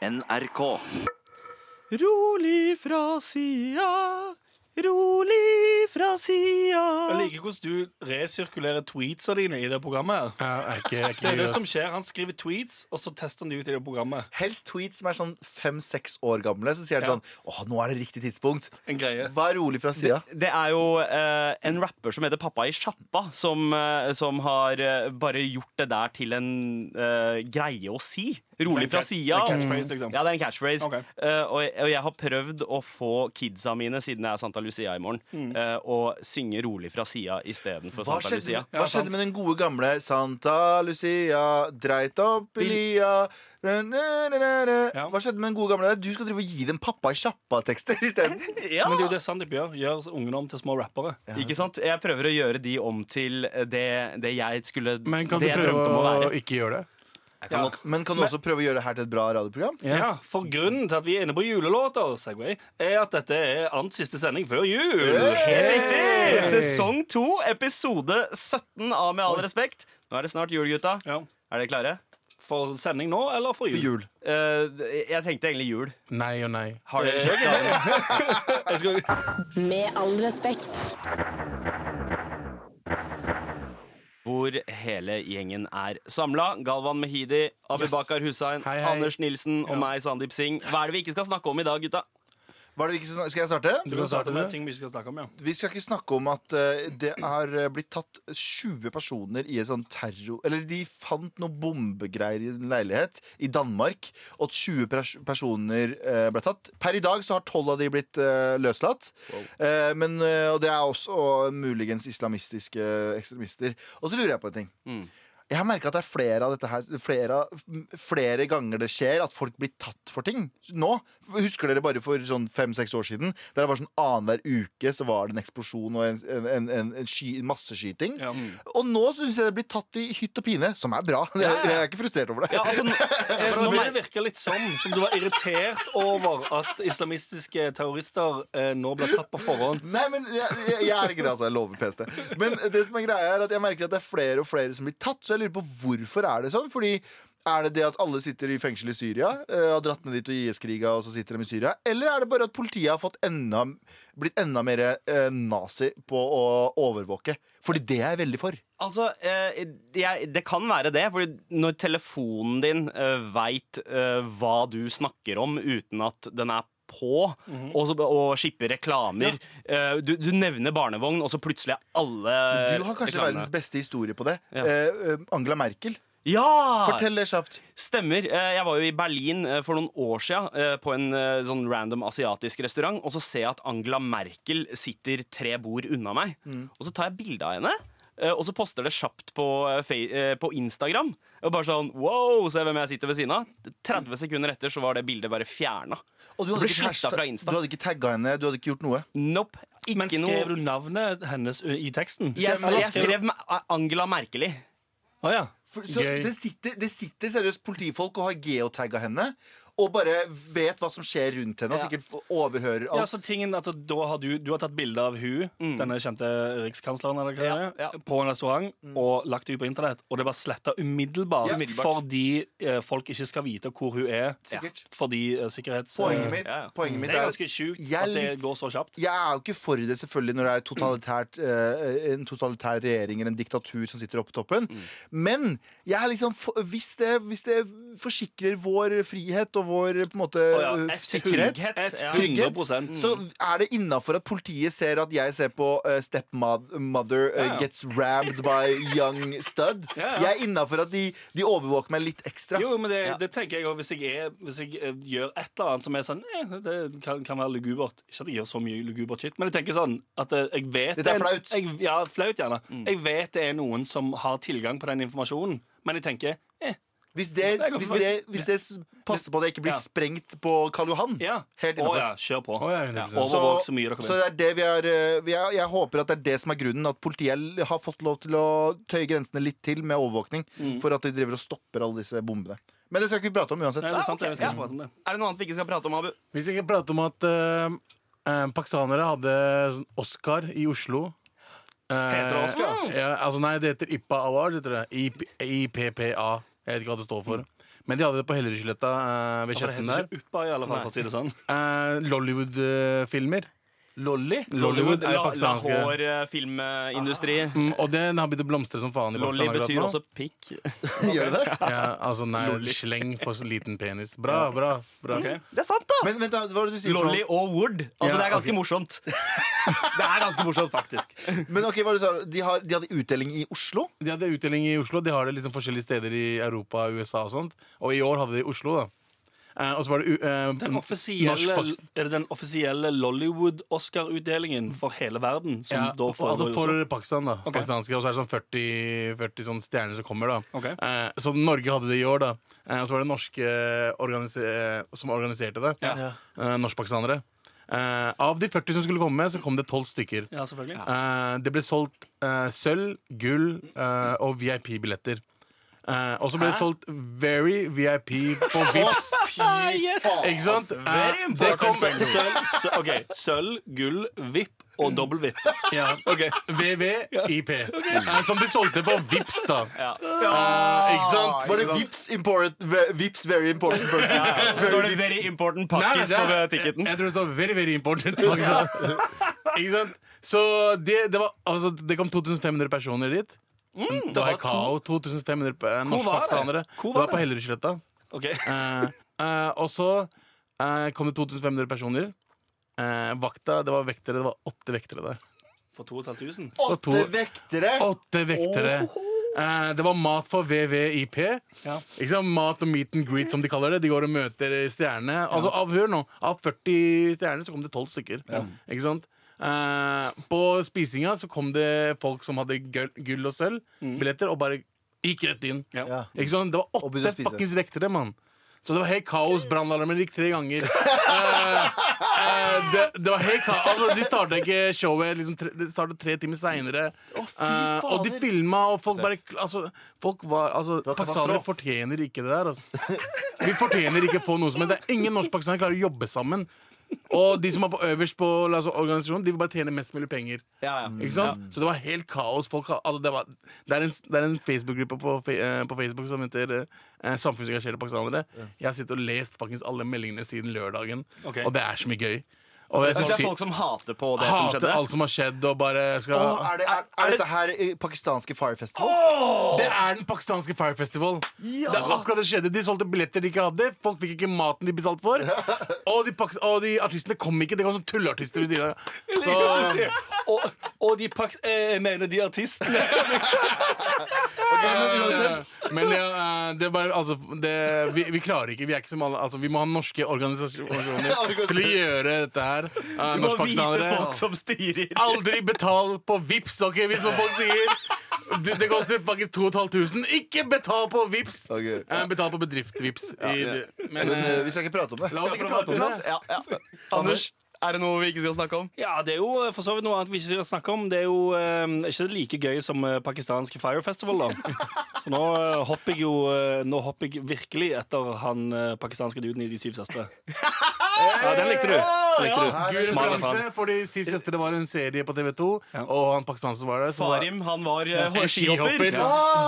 NRK. Rolig fra sida, rolig fra sida. Jeg liker hvordan du resirkulerer tweetsa dine i det programmet. her er ikke, er ikke Det er det som skjer. Han skriver tweets, og så tester han de ut i det programmet. Helst tweets som er sånn fem-seks år gamle. Så sier han Ja. sånn Åh, nå er det riktig tidspunkt. En greie. Vær rolig fra sida. Det er jo eh, en rapper som heter Pappa i sjappa, som, eh, som har eh, bare gjort det der til en eh, greie å si. Rolig fra Det sida. liksom. Ja, det er en catchphrase. Okay. Uh, og, jeg- og jeg har prøvd å få kidsa mine, siden jeg er Santa Lucia i morgen, Mm. uh, å synge rolig fra sida istedenfor Santa skjedde, Lucia. hva skjedde med den gode gamle Santa Lucia, dreit opp i lia. Ja. Hva skjedde med den gode gamle? Du skal drive og gi dem pappa i sjappa-tekster isteden. Ja. Men det er jo det Sandeep gjør. Gjør ungene om til små rappere. Ikke sant? Jeg prøver å gjøre de om til det, det jeg skulle Men kan du prøve å ikke gjøre det? Ja. Men kan du også prøve å gjøre det her til et bra radioprogram? Ja, For grunnen til at vi er inne på julelåter, Segway, er at dette er annet siste sending før jul. Helt riktig! Sesong 2, episode 17 av Med all respekt. Nå er det snart jul, gutta. Ja. Er dere klare? For sending nå, eller for For jul? jul. Eh, jeg tenkte egentlig jul. Nei og nei. Har dere. Jeg skal, Med all respekt. Hvor hele gjengen er samla. Galvan Mehidi, Abibakar Hussein, Hei, hei. Anders Nilsen og meg, Sandeep Singh. Hva er det vi ikke skal snakke om i dag, gutta? Hva er det vi ikke skal, skal jeg starte? du kan starte med ting vi skal snakke om. ja Vi skal ikke snakke om at eh, det er eh, blitt tatt 20 personer i en sånn terror... Eller de fant noe bombegreier i en leilighet i Danmark, og at 20 pers personer eh, ble tatt. Per i dag så har 12 av de blitt eh, løslatt. Eh, men, eh, og det er også og muligens islamistiske ekstremister. Og så lurer jeg på en ting. Jeg har merka at det er flere av dette her flere, flere ganger det skjer at folk blir tatt for ting. Nå, Husker dere bare for sånn fem-seks år siden? Der det var sånn Annenhver uke så var det en eksplosjon og en, en, en, en, sky, masseskyting. Ja. Og nå syns jeg det blir tatt i hytt og pine, som er bra. Jeg, jeg er ikke frustrert over det. Ja, altså, nå det mer- virka litt sånn som du var irritert over at islamistiske terrorister eh, nå ble tatt på forhånd. Nei, men jeg, jeg, jeg er ikke det, altså. Jeg lover PST. Men det som er greia er at jeg merker at det er flere og flere som blir tatt, så jeg lurer på hvorfor er det sånn. Fordi er det det at alle sitter i fengsel i Syria, uh, har dratt ned dit og IS-kriga, og så sitter de i Syria? Eller er det bare at politiet har fått enda, blitt enda mer uh, nazi på å overvåke? Fordi det er jeg veldig for. Altså, uh, jeg, Det kan være det. For når telefonen din uh, veit hva du snakker om uten at den er på, og, så- og skipper reklamer eh, du, du nevner barnevogn, og så plutselig er alle Du har kanskje reklamene- verdens beste historie på det. Ja. Eh, Angela Merkel. Ja! Fortell det kjapt. Stemmer. Jeg var jo i Berlin for noen år siden på en sånn random asiatisk restaurant, og så ser jeg at Angela Merkel sitter tre bord unna meg. Og så tar jeg bilde av henne. Og så poster det kjapt på, på Instagram. Og bare sånn, wow, Se hvem jeg sitter ved siden av. 30 sekunder etter så var det bildet bare fjerna. Og du hadde, ble ikke sletta hashtag- fra Insta. du hadde ikke tagga henne, du hadde ikke gjort noe. Nope. Ikke Men skrev noe du navnet hennes i teksten? jeg, skrev, jeg skrev Angela Merkeli. Oh, ja. For, så det sitter, det sitter seriøst politifolk og har geotagga henne. Og bare vet hva som skjer rundt henne, og sikkert overhører overhører Ja, så tingen at Da har du, du har tatt bilde av hun denne kjente rikskansleren eller hva Ja, det er, ja. på en restaurant og lagt det ut på internett, og det er bare sletta umiddelbart, Ja. Umiddelbart. fordi eh, folk ikke skal vite hvor hun er. Sikkert. Fordi eh, sikkerhets... Poenget mitt, poenget mitt Det er er ganske sjukt er at det litt- går så kjapt. jeg er jo ikke for det selvfølgelig når det er totalitært, eh, en totalitær regjering eller en diktatur som sitter oppe på toppen. Men jeg er liksom hvis, det, hvis det forsikrer vår frihet og vår på en måte Å ja, eh, sikkerhet, trygghet, ja. trygghet, 100%. så er det innafor at politiet ser at jeg ser på uh, Stepmother uh, Ja, ja. gets rammed by young stud. Ja, ja. Jeg er innafor at de, de overvåker meg litt ekstra. Jo, men det, Ja. det tenker jeg òg. hvis jeg, er, hvis jeg eh, gjør et eller annet som er sånn eh, Det kan, kan være lugubert. Ikke at jeg gjør så mye lugubert shit, men jeg tenker sånn at eh, jeg vet Dette er flaut. Jeg, ja, flaut gjerne. Jeg vet det er noen som har tilgang på den informasjonen, men jeg tenker eh, Hvis det, Det hvis det, hvis det passer på at det ikke blir Ja. sprengt på Karl Johan, ja. helt innafor. ja, kjør på. Ja, 100%. Ja, Overvåk så mye dere så det er det vi er, eh, vi er Jeg håper at det er det som er grunnen. At politiet har fått lov til å tøye grensene litt til med overvåkning. Mm. For at de driver og stopper alle disse bombene. Men det skal ikke vi prate om uansett. Nei, det er sant, okay. ja. prate om det. Er det noe annet vi ikke skal prate om, Abu? Vi skal ikke prate om at eh, pakistanere hadde sånn Oscar i Oslo. Eh, Heter det Oscar? Ja, altså nei, det heter IPPA Award. Heter det. IP, IPPA. Jeg vet ikke hva det står for. Men de hadde det på Hellerudsletta eh, ved Kjetten der. Uppa, i alle fall, for å si det sånn. Eh, Lollywood-filmer. Lolly? Lollywood er La- pakistanske. Lahore eh, filmindustri. Mm, og den har begynt å blomstre som faen i Lolly Pakistan betyr akkurat også pikk. Gjør det det? Ja, altså nei, sleng for liten penis. Bra, bra. bra. Okay. Det er sant, da! Men vent, da, hva er det du sier? Lolly og Wood. Altså, Ja, det er ganske okay. morsomt. Det er ganske morsomt, faktisk. Men ok, hva du sa? De, har, de hadde utdeling i Oslo? De hadde utdeling i Oslo. De har det liksom forskjellige steder i Europa, USA og sånt. Og i år hadde de i Oslo, da. Eh, og så var det u- eh, Den offisielle, er det den offisielle Lollywood-Oscar-utdelingen for hele verden? Som Ja, da og- foregår altså for Pakistan, da. Okay. Pakistanske, og så er det sånn 40, 40 sånn stjerner som kommer, da. Okay. Uh, så Norge hadde det i år, da. Uh, og så var det norske organise eh, som organiserte det. Ja. Eh, Norskpakistanere. Uh, av de 40 som skulle komme, så kom det 12 stykker. Ja, selvfølgelig. uh, det ble solgt uh, sølv, gull og VIP-billetter. Eh, og så ble det solgt very VIP på Vips. Ikke sant? Very Eh, det kom Sølv, sølv, sø- ok, sølv, gull, vipp og dobbel vipp. ja, Ok. VVIP. Eh, som de solgte på Vips, da. Ja. Eh, ikke sant? Var det Vips, important, ve- Vips very important person? Står det. 'very important Nei, pakkis' det på ticketen? Jeg tror det står very, very important. Ikke sant? ikke sant? Så det, det, var, altså, det kom 2500 personer dit. Det var var to- kaos. 2500 pe- var det? norskpakistanere. Det var på? Hellerudsletta. Okay. Eh, eh, og så eh, kom det 2500 personer. Eh, vakta, det var vektere. Det var åtte vektere der. For 2500. Og to- Åtte vektere! Åtte vektere. Eh, det var mat for VVIP. Ja. Ikke sant? Mat og meet and greet, som de kaller det. De går og møter stjernene. Altså, av, hør nå, av 40 stjerner så kom det 12 stykker. Ikke sant? Eh, på spisinga så kom det folk som hadde gull, og sølv, billetter, og bare gikk rett inn. Ja. Ja. Ikke sånn? Det var åtte fuckings vektere, mann. Så det var helt kaos. Brannalarmen gikk tre ganger. Uh, uh, det, det var helt kaos. Altså, de starta ikke showet liksom, tre, De startet tre timer seinere. og de filma, og folk bare altså, Folk var altså, Pakistanere fortjener ikke det der. Altså. Vi fortjener ikke å få noe som helst. Det er ingen norsk-pakistanere klarer å jobbe sammen. Og de som var på øverst på altså, organisasjonen, de vil bare tjene mest mulig penger. Ja, ja. Ikke sant? Så det var helt kaos. Folk, altså, det, var, det er en, en Facebook-gruppe på, eh, på Facebook som heter eh, Samfunnsengasjerte pakistanere. Jeg har sittet og lest faktisk alle meldingene siden lørdagen, okay. og det er så mye gøy. Og jeg synes det er folk som hater på det som hater skjedde? alt som har skjedd, og bare skal Å, er, det, er, er dette her i pakistanske Fire Festival? Det er den pakistanske Fire Festival. Det er akkurat det skjedde De solgte billetter de ikke hadde. Folk fikk ikke maten de betalte for. Og de, og de artistene kom ikke. Det kom sånn tulleartister ved siden av. Så Og, og de pak eh, jeg mener de artistene. Men ja, eh, det er bare altså, det, vi, vi klarer ikke. Vi er ikke som alle altså, Vi må ha norske organisasjoner til å gjøre dette her. Vi Du må vite Norskpakistanere. folk som styrer. Aldri betal på Vips, ok, hvis noen folk sier. Det, det koster faktisk 2500. Ikke betal på Vips! Ok. Eh, betal på bedrift-Vips. I- Men, men eh, eh, vi skal ikke prate om det. la oss ikke prate om det. Ja, ja. Anders, er det noe vi ikke skal snakke om? Ja, det er jo eh, for så vidt noe annet vi ikke skal snakke om. Det er jo eh, ikke like gøy som eh, pakistansk Fire Festival, da. Så nå eh, hopper jeg jo eh, Nå hopper jeg virkelig etter han eh, pakistanske duden i De syv søstre. Ja, den likte du. Den likte du. Her er Gul Smal referanse, for fordi Syv søstre var en serie på TV2, Ja. og han pakistanske var der så var- Farim, han var uh, en skihopper. skihopper.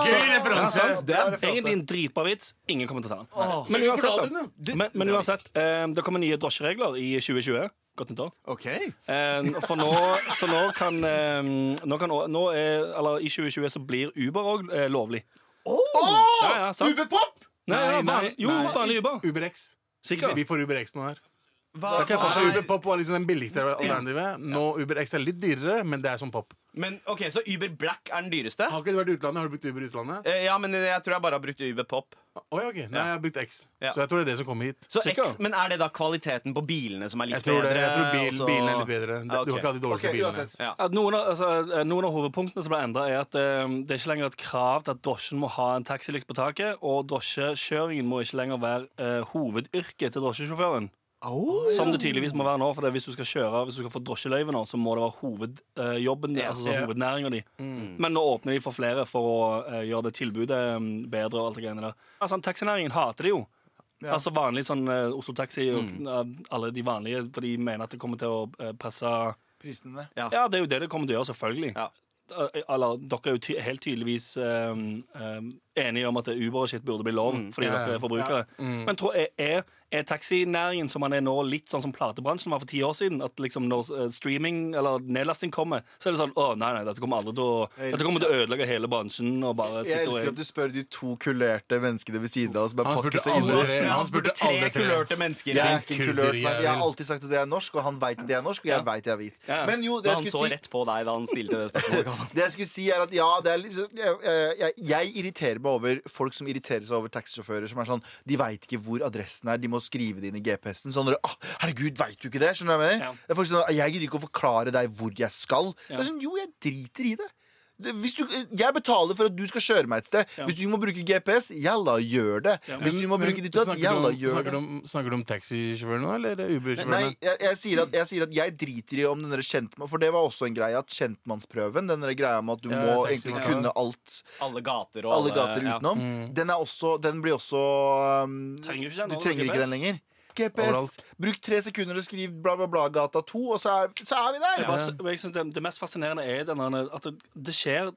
Gøy Ja, referanse! sant. Det er Egentlig en dritbra vits. Ingen kommer til å ta den. Men uansett, da. Men, men uansett eh, det kommer nye drosjeregler i 2020. Godt nyttår. Ok. Eh, for nå, så nå kan, eh, nå kan nå er, Eller i 2020 så blir Uber òg eh, lovlig. Ja, ja, sant. Uberpop! Nei, nei, nei, jo, vanlig Uber. UberX. Sikker? Vi får UberX nå her. Hva, hva Altså, er- Uber Pop var liksom den billigste alternativet. Nå X er litt dyrere, men det er som pop. Men ok, Så Uber Black er den dyreste? Har ikke du vært i utlandet? Har du brukt Uber i utlandet? Eh, Ja, men jeg tror jeg bare har brukt Uber Pop. Oi, ok. Nei, jeg har brukt X. Ja. Så jeg tror det er det som kommer hit. Så Sikker? X, Men er det da kvaliteten på bilene som er litt Jeg tror, det, bedre? jeg tror bil, og så- bilen er litt bedre. Det- Du har ikke hatt de Ok, dårligste bilene. uansett. Ja. At noen, av, altså, eh, noen av hovedpunktene som ble endra, er at eh, det er ikke lenger et krav til at drosjen må ha en taxilykt på taket, og drosjekjøringen må ikke lenger være eh, hovedyrket til drosjesjåføren. Som det tydeligvis må være nå, for det, hvis du skal kjøre Hvis du skal få drosjeløyve nå, så må det være hovedjobben din. Ja. altså sånn hovednæringa di. Men nå åpner de for flere for å eh, gjøre det tilbudet mm, bedre og alt det greiene der. Altså, Taxinæringen hater det jo. Ja. Altså vanlig sånn uh, Oslo Taxi og mm. alle de vanlige, for de mener at det kommer til å eh, presse Prisene. Ja, det er jo det det kommer til å gjøre, selvfølgelig. Ja. eller, Dere er jo ty helt tydeligvis um, um, enige om at Uber og shit burde bli lov fordi Ja, ja. dere er forbrukere. Men tror, jeg er, er taxinæringen som man er nå, litt sånn som platebransjen var for ti år siden? At liksom når eh, streaming eller nedlasting kommer, så er det sånn Å, nei, nei, dette kommer aldri til å Dette kommer til å ødelegge hele bransjen og bare Jeg elsker at du spør de to kulørte menneskene ved siden av oss. Han spurte alle. Han spurte tre alle tre. kulørte mennesker. Jeg er ikke en kulørt, men jeg har alltid sagt at jeg er norsk, og han veit at jeg er norsk, og jeg Ja. vet jeg er hvit. Ja. Men jo, det Men jeg han så rett på deg da han stilte det spørsmålet. Det jeg skulle si er at ja, det er liksom så- jeg, jeg, jeg irriterer meg over folk som irriterer seg over taxisjåfører som er sånn De veit ikke hvor adressen er, de må skrive det inn i GPS-en. Sånn, ah, herregud, veit du ikke det? Skjønner du hva jeg mener? Ja. Det er sånn, jeg gidder ikke å forklare deg hvor jeg skal. Det er sånn, jo, jeg driter i det. Du, jeg betaler for at du skal kjøre meg et sted. Ja. Hvis du må bruke GPS, jalla, gjør det. Ja. Hvis du må Men bruke ditt og jalla, gjør snakker det. du om- Snakker du om taxisjåfører nå, eller Uber-sjåføren? Nei, jeg, jeg, sier at, jeg sier at jeg driter i om den der kjentmann For det var også en greie at kjentmannsprøven, den der greia med at du Ja, må taxi, egentlig ja. kunne alt Alle gater og alle gater ja. utenom. Mm. Den, er også, den blir også um, Trenger ikke den Du trenger ikke GPS. den lenger. GPS. Overalt. Bruk tre sekunder og skriv bla, bla, bla, gata 2, og så er, så er vi der. Ja, ja. jeg synes det, det mest fascinerende er denne, at det, det skjer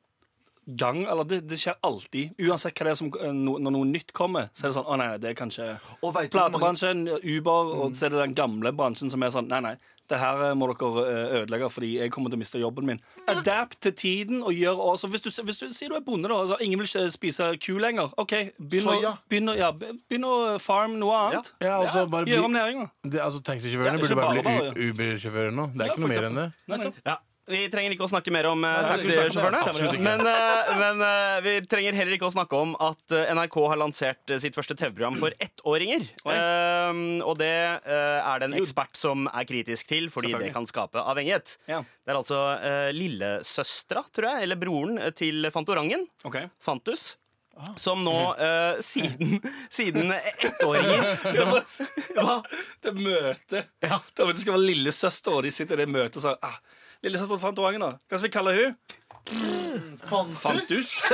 gang Eller det, det skjer alltid. Uansett hva det er som no, Når noe nytt kommer, så er det sånn Å nei, nei, det er kanskje mange platebransjen, Uber, og så er det den gamle bransjen som er sånn Nei, nei. Det her eh, må dere eh, ødelegge fordi jeg kommer til å miste jobben min. Adapt til tiden og gjør også Hvis du, hvis du sier du er bonde, da, altså, ingen vil ikke spise ku lenger. OK, begynn å, begynn å, ja, begynn å farm noe annet. Ja, altså, bare Gjør om bli, næringa. det, altså, Taxisjåførene Ja, burde bare, bare bli Uber-sjåfører nå. Det er Ja, ikke noe mer enn det. Nei, nei. Ja. Vi trenger ikke å snakke mer om uh, taxisjåførene. Men, uh, men uh, vi trenger heller ikke å snakke om at NRK har lansert sitt første TV-program for ettåringer. Oi. Eh, og det er det en ekspert som er kritisk til, fordi det kan skape avhengighet. Ja. Det er altså uh, lillesøstera, tror jeg, eller broren til Fantorangen, Okay. Fantus. Som nå, uh, siden, siden ettåringer Hva? Det møtet. Ja. Det skal være lillesøster, og de sitter i det møtet og sier ah, Lillesøster Fantorangen, da. Hva skal vi kalle hun? Fantus?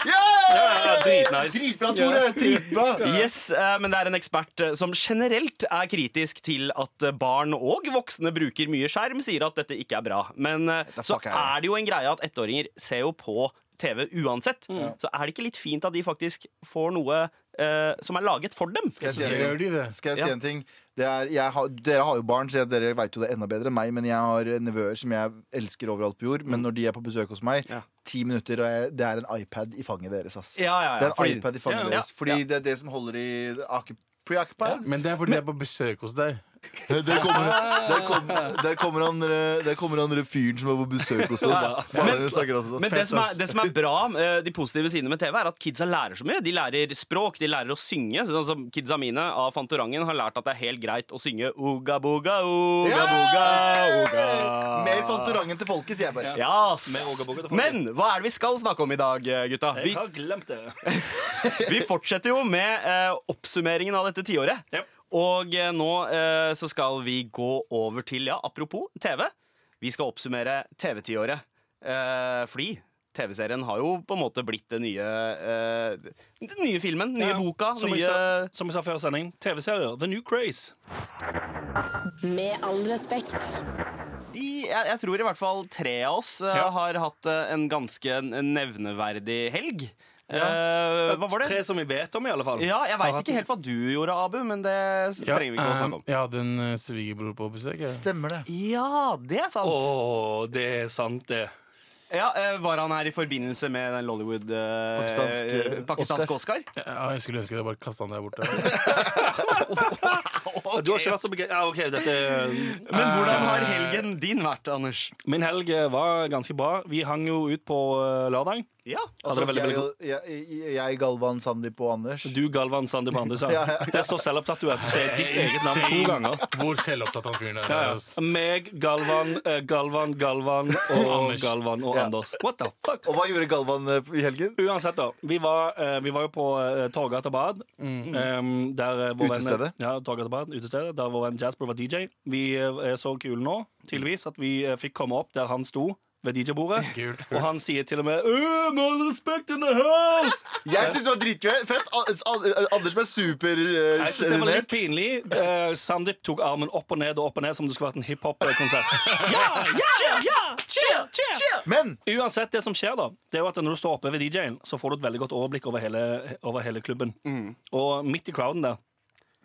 Ja, ja! dritnice. Dritbra, Tore! Dritbra! Yes, eh, men det er en ekspert eh, som generelt er kritisk til at eh, barn og voksne bruker mye skjerm, sier at dette ikke er bra. Men så er det? jo en greie at ettåringer ser jo på TV uansett. Så er det ikke litt fint at de faktisk får noe eh, som er laget for dem? Skal jeg si en ting? Skal jeg si en ting? Det er, jeg har, dere har jo barn, så jeg, dere vet jo det enda bedre enn meg. Men jeg har nevøer som jeg elsker overalt på jord. Men når de er på besøk hos meg, Ja. ti minutter, og jeg, det er en iPad i fanget deres. Ass. Ja, ja, Det er en fordi- iPad i fanget Ja, deres. Fordi det er det som holder i preoccupied. Men det er fordi de er på besøk hos deg. Der kommer, der, kom, der, kommer han, der kommer han fyren som er på besøk hos oss. Men- også sånn. Men det som, er, det som er bra, eh, de positive sidene med TV, er at kidsa lærer så mye. De lærer språk, de lærer å synge. Sånn som Kidsa mine av Fantorangen har lært at det er helt greit å synge Uga boga, uga boga, uga. Mer Fantorangen til folket, sier jeg bare. Ja, ass. Med Uga boga til folket. Men hva er det vi skal snakke om i dag, eh, gutta? Vi, Jeg har glemt det. vi fortsetter jo med eh, oppsummeringen av dette tiåret. Ja. Og eh, nå eh, så skal vi gå over til, ja, apropos TV. Vi skal oppsummere TV-tiåret. Eh, fordi TV-serien har jo på en måte blitt den nye eh, Den nye filmen, nye Ja, boka, Som jeg, sa, som jeg sa før sending, TV-serier. The New Craze. Med all respekt. de, jeg, jeg tror i hvert fall tre av oss eh, Ja. har hatt eh, en ganske nevneverdig helg. Eh, hva var det? Tre som vi vet om, i alle fall. Ja, jeg veit ikke helt hva du gjorde, Abu, men det Ja, trenger vi ikke å snakke om. Jeg hadde en svigerbror på besøk. Ja. Stemmer det. Ja, det er sant. Å, det er sant, det. Ja, eh, Var han her i forbindelse med den Lollywood eh, Pakistansk, eh, pakistansk Oscar? Ja, jeg skulle ønske jeg bare kasta han der borte. Du har ikke vært så begeistra Ja, OK, dette Men hvordan har helgen din vært, Anders? Min helg var ganske bra. Vi hang jo ut på lørdag. Ja, Altså, veldig, jeg, jeg, jeg, Galvan, Sandeep og Anders. Du, Galvan Sandeep Andersen. Ja, ja, ja. Det er så selvopptatt du er at du sier ditt eget navn to ganger. Hvor selvopptatt han fyren er. ja. Meg, Galvan, eh, Galvan, Galvan og Anders. Galvan og Ja. Anders. What the fuck? Og hva gjorde Galvan eh, i helgen? Uansett, da. Vi var, eh, vi var jo på uh, Torgata Bad. Um, der eh, vår venn- Utestedet? Ja, Torgata Bad, utestedet. Der vår venn Jasper var DJ. Vi er så kule nå, tydeligvis, at vi fikk komme opp der han sto. Ved DJ-bordet. Og han sier til og med «Øh, Med respect in the house! Jeg syns det var dritfett. Al- Anders ble super Jeg synes det var litt supersjenert. pinlig. Uh, Sandeep tok armen opp og ned og opp og ned som om det skulle vært en hiphop-konsert. ja, ja, ja, chill, chill. Men Uansett, det som skjer da Det er jo at når du står oppe ved DJ-en, så får du et veldig godt overblikk over hele, over hele klubben. Og midt i crowden der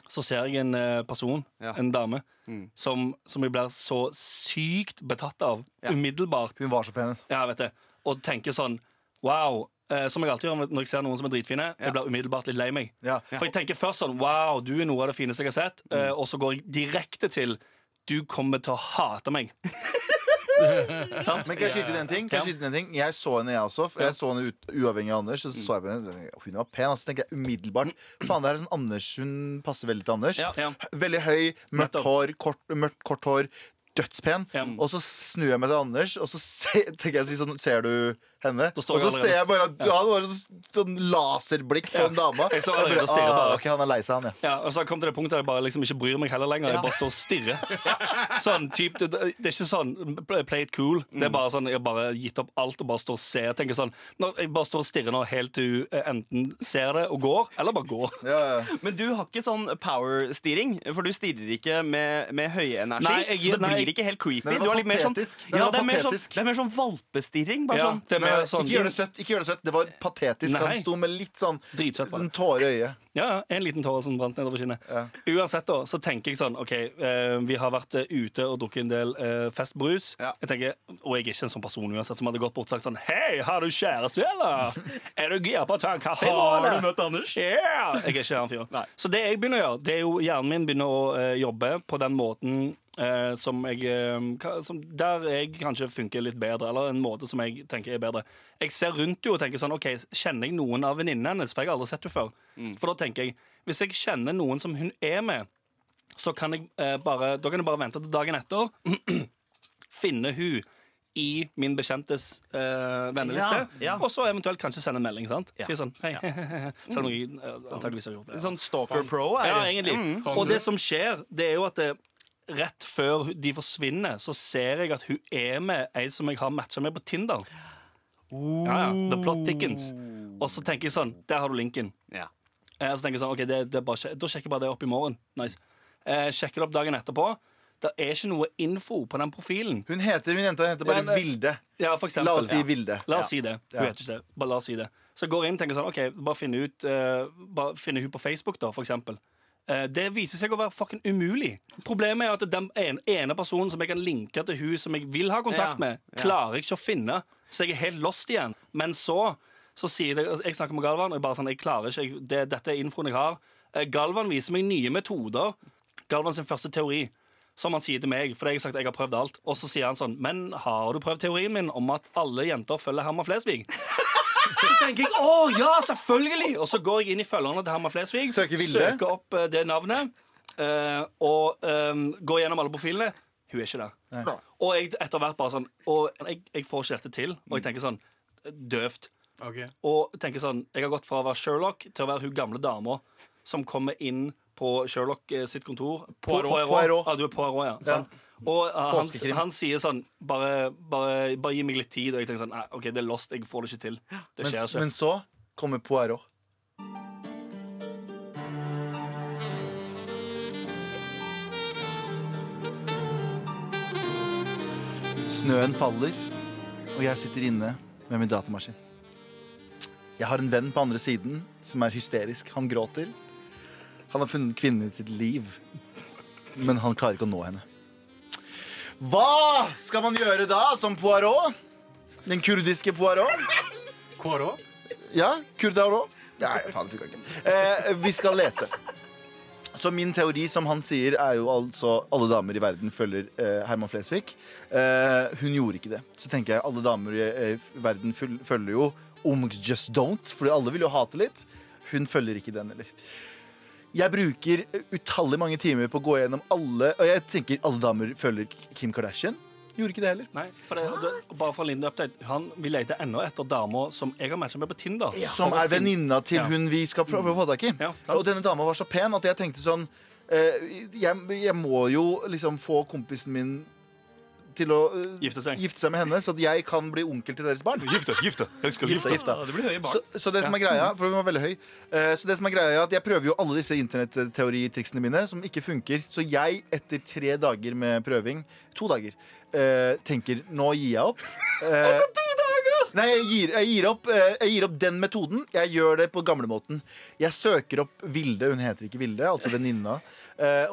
så ser jeg en eh, person, Ja. en dame, som, som jeg blir så sykt betatt av umiddelbart. hun var så pen. Ja, vet du. Og tenker sånn Wow. Eh, som jeg alltid gjør når jeg ser noen som er dritfine. Ja. Jeg blir umiddelbart litt lei meg. Ja. For jeg tenker først sånn Wow, du er noe av det fineste jeg har sett. Eh, og så går jeg direkte til Du kommer til å hate meg. Men kan jeg skyte inn en ting? Kan jeg, skyte inn en ting? jeg så henne, jeg også. Jeg så henne ut, uavhengig av Anders. Så så jeg på henne, tenkte jeg, Hun var pen. Altså, tenker jeg umiddelbart Faen, det er sånn Anders Hun passer veldig til Anders. Ja. Ja. Veldig høy, mørkt Nettopp. hår, kort, mørkt, kort hår. Dødspen. Mm. Og så snur jeg meg til Anders, og så ser, tenker jeg sånn Ser du henne? Og så ser jeg bare at du hadde bare sånn, sånn laserblikk på en dame. Jeg så Og allerede stirrer ah, bare. Okay, han er lei seg, han, ja. Ja, og så kom til det punktet der jeg bare liksom ikke bryr meg heller lenger. Jeg bare står og stirrer. Sånn, typ, det, det er ikke sånn play it cool. Det er bare sånn, Jeg har bare gitt opp alt og bare står og ser. Jeg tenker sånn, når Jeg bare står og stirrer nå helt til hun eh, enten ser det og går, eller bare går. ja, ja. Men du har ikke sånn power-stirring, for du stirrer ikke med, med høy energi. Nei, jeg- så det nei, blir ikke helt creepy. Men det var har sånn, patetisk. Ja, det, er mer sånn, det er mer sånn valpestirring. Bare Ja, sånn det med, sånn Ikke gjør det søtt. Ikke gjør det søtt Det var patetisk. Nei. Han sto med litt sånn Dritsøtt en sånn tåre i øyet. Ja, ja, En liten tåre som brant nedover kinnet. Ja. Uansett, da, så tenker jeg sånn OK, eh, vi har vært eh, ute og drukket en del eh, festbrus. Ja. Jeg tenker, Og jeg er ikke en sånn person uansett som hadde gått bort og sagt sånn Hei, har du kjæreste, eller? Er du gira på å ta en kaffe? Har du møtt Anders? Yeah! Jeg er ikke han fyren. Så det jeg begynner å gjøre, det er jo hjernen min begynner å eh, jobbe på den måten eh, som jeg eh, som, Der jeg kanskje funker litt bedre, eller en måte som jeg tenker er bedre. Jeg ser rundt jo og tenker sånn OK, kjenner jeg noen av venninnene hennes? For jeg har aldri sett henne før. For da tenker jeg, hvis jeg kjenner noen som hun er med, så kan jeg eh, bare Da kan jeg bare vente til dagen etter. finne hun i min bekjentes eh, venneliste, Ja, ja. og så eventuelt kanskje sende en melding. sant? Si sånn, hei, Selv om jeg eh, antageligvis har gjort det. Sånn Stalker Pro er Ja, egentlig. Mm. Og det som skjer, det er jo at det, rett før de forsvinner, så ser jeg at hun er med ei som jeg har matcha med på Tinder. Ja, ja, The Plot Dickens Og så tenker jeg sånn, der har du linken. Ja. Eh, så tenker jeg sånn, ok, det, det er bare, Da sjekker jeg bare det opp i morgen. Nice. Eh, sjekker det opp dagen etterpå. Det er ikke noe info på den profilen. Hun heter, hun jenta heter bare Ja, Vilde. Ja, for eksempel. La oss si Ja. Vilde. La oss si det. Hun Ja. heter ikke det. Bare la oss si det. Så jeg går inn og tenker sånn, ok, bare finne ut uh, Bare finne hun på Facebook, da, for eksempel. Eh, det viser seg å være fucking umulig. Problemet er at den ene, personen som jeg kan linke til hun som jeg vil ha kontakt med, Ja. klarer jeg ikke å finne. Så jeg er helt lost igjen. Men så så sier jeg, Jeg snakker med Galvan, og jeg bare sånn, jeg klarer ikke, jeg, det, dette er infoen jeg har. Eh, Galvan viser meg nye metoder. Galvan sin første teori. Som han sier til meg, for jeg har sagt jeg har prøvd alt. Og så sier han sånn Men har du prøvd teorien min om at alle jenter følger Herman Flesvig? Så tenker jeg å ja, selvfølgelig! Og så går jeg inn i følgerne til Herman Flesvig. Søker. Søker opp eh, det navnet. eh, og eh, går gjennom alle profilene. Hun er ikke der. Og jeg etter hvert bare sånn Og jeg, jeg får ikke dette til. Og jeg tenker sånn Døvt. Okay. Og tenker sånn Jeg har gått fra å være Sherlock til å være hun gamle dama som kommer inn på Sherlock eh, sitt kontor. Poirot. Poirot. Ja, du er Poirot, ja. Ja. sant? Og uh, han, han sier sånn bare, bare, bare gi meg litt tid. Og jeg tenker sånn Nei, OK, det er lost. Jeg får det ikke til. Det Men, skjer ikke. men så kommer Poirot. Snøen faller, og jeg sitter inne med min datamaskin. Jeg har en venn på andre siden som er hysterisk. Han gråter. Han har funnet kvinnen i sitt liv, men han klarer ikke å nå henne. Hva skal man gjøre da, som Poirot? Den kurdiske Poirot? Kårå? Ja, Kurdaro. Nei, faen, det funka ikke. Eh, vi skal lete. Så min teori, som han sier, er jo altså alle damer i verden følger eh, Herman Flesvig. Eh, hun gjorde ikke det. Så tenker jeg alle damer i eh, verden følger jo Omgs Just Don't, fordi alle vil jo hate litt. Hun følger ikke den, eller. Jeg bruker utallig mange timer på å gå gjennom alle Og jeg tenker alle damer følger Kim Kardashian. Gjorde ikke det heller. Nei, for det, det, bare for en liten update Han vil lete ennå etter damer som jeg har matcha med på Tinder. Som er venninna til Ja. hun vi skal prøve å få tak i. Ja, og denne dama var så pen at jeg tenkte sånn eh, jeg, jeg må jo liksom få kompisen min til å uh, Gifte seg. gifte seg med henne, så at jeg kan bli onkel til deres barn. Gifte, gifte. Jeg skal gifte, gifta. Ja, det blir høye barn. Så, så det som er greia For hun var veldig høy uh, Så det som er greia er at jeg prøver jo alle disse internetteoritriksene mine Som ikke funker Så jeg etter tre dager med prøving To dager uh, Tenker, nå gir jeg opp Uh, Nei, jeg gir, jeg, gir opp, jeg gir opp den metoden Jeg gjør det på gamlemåten Jeg søker opp Vilde, hun heter ikke Vilde Altså venninna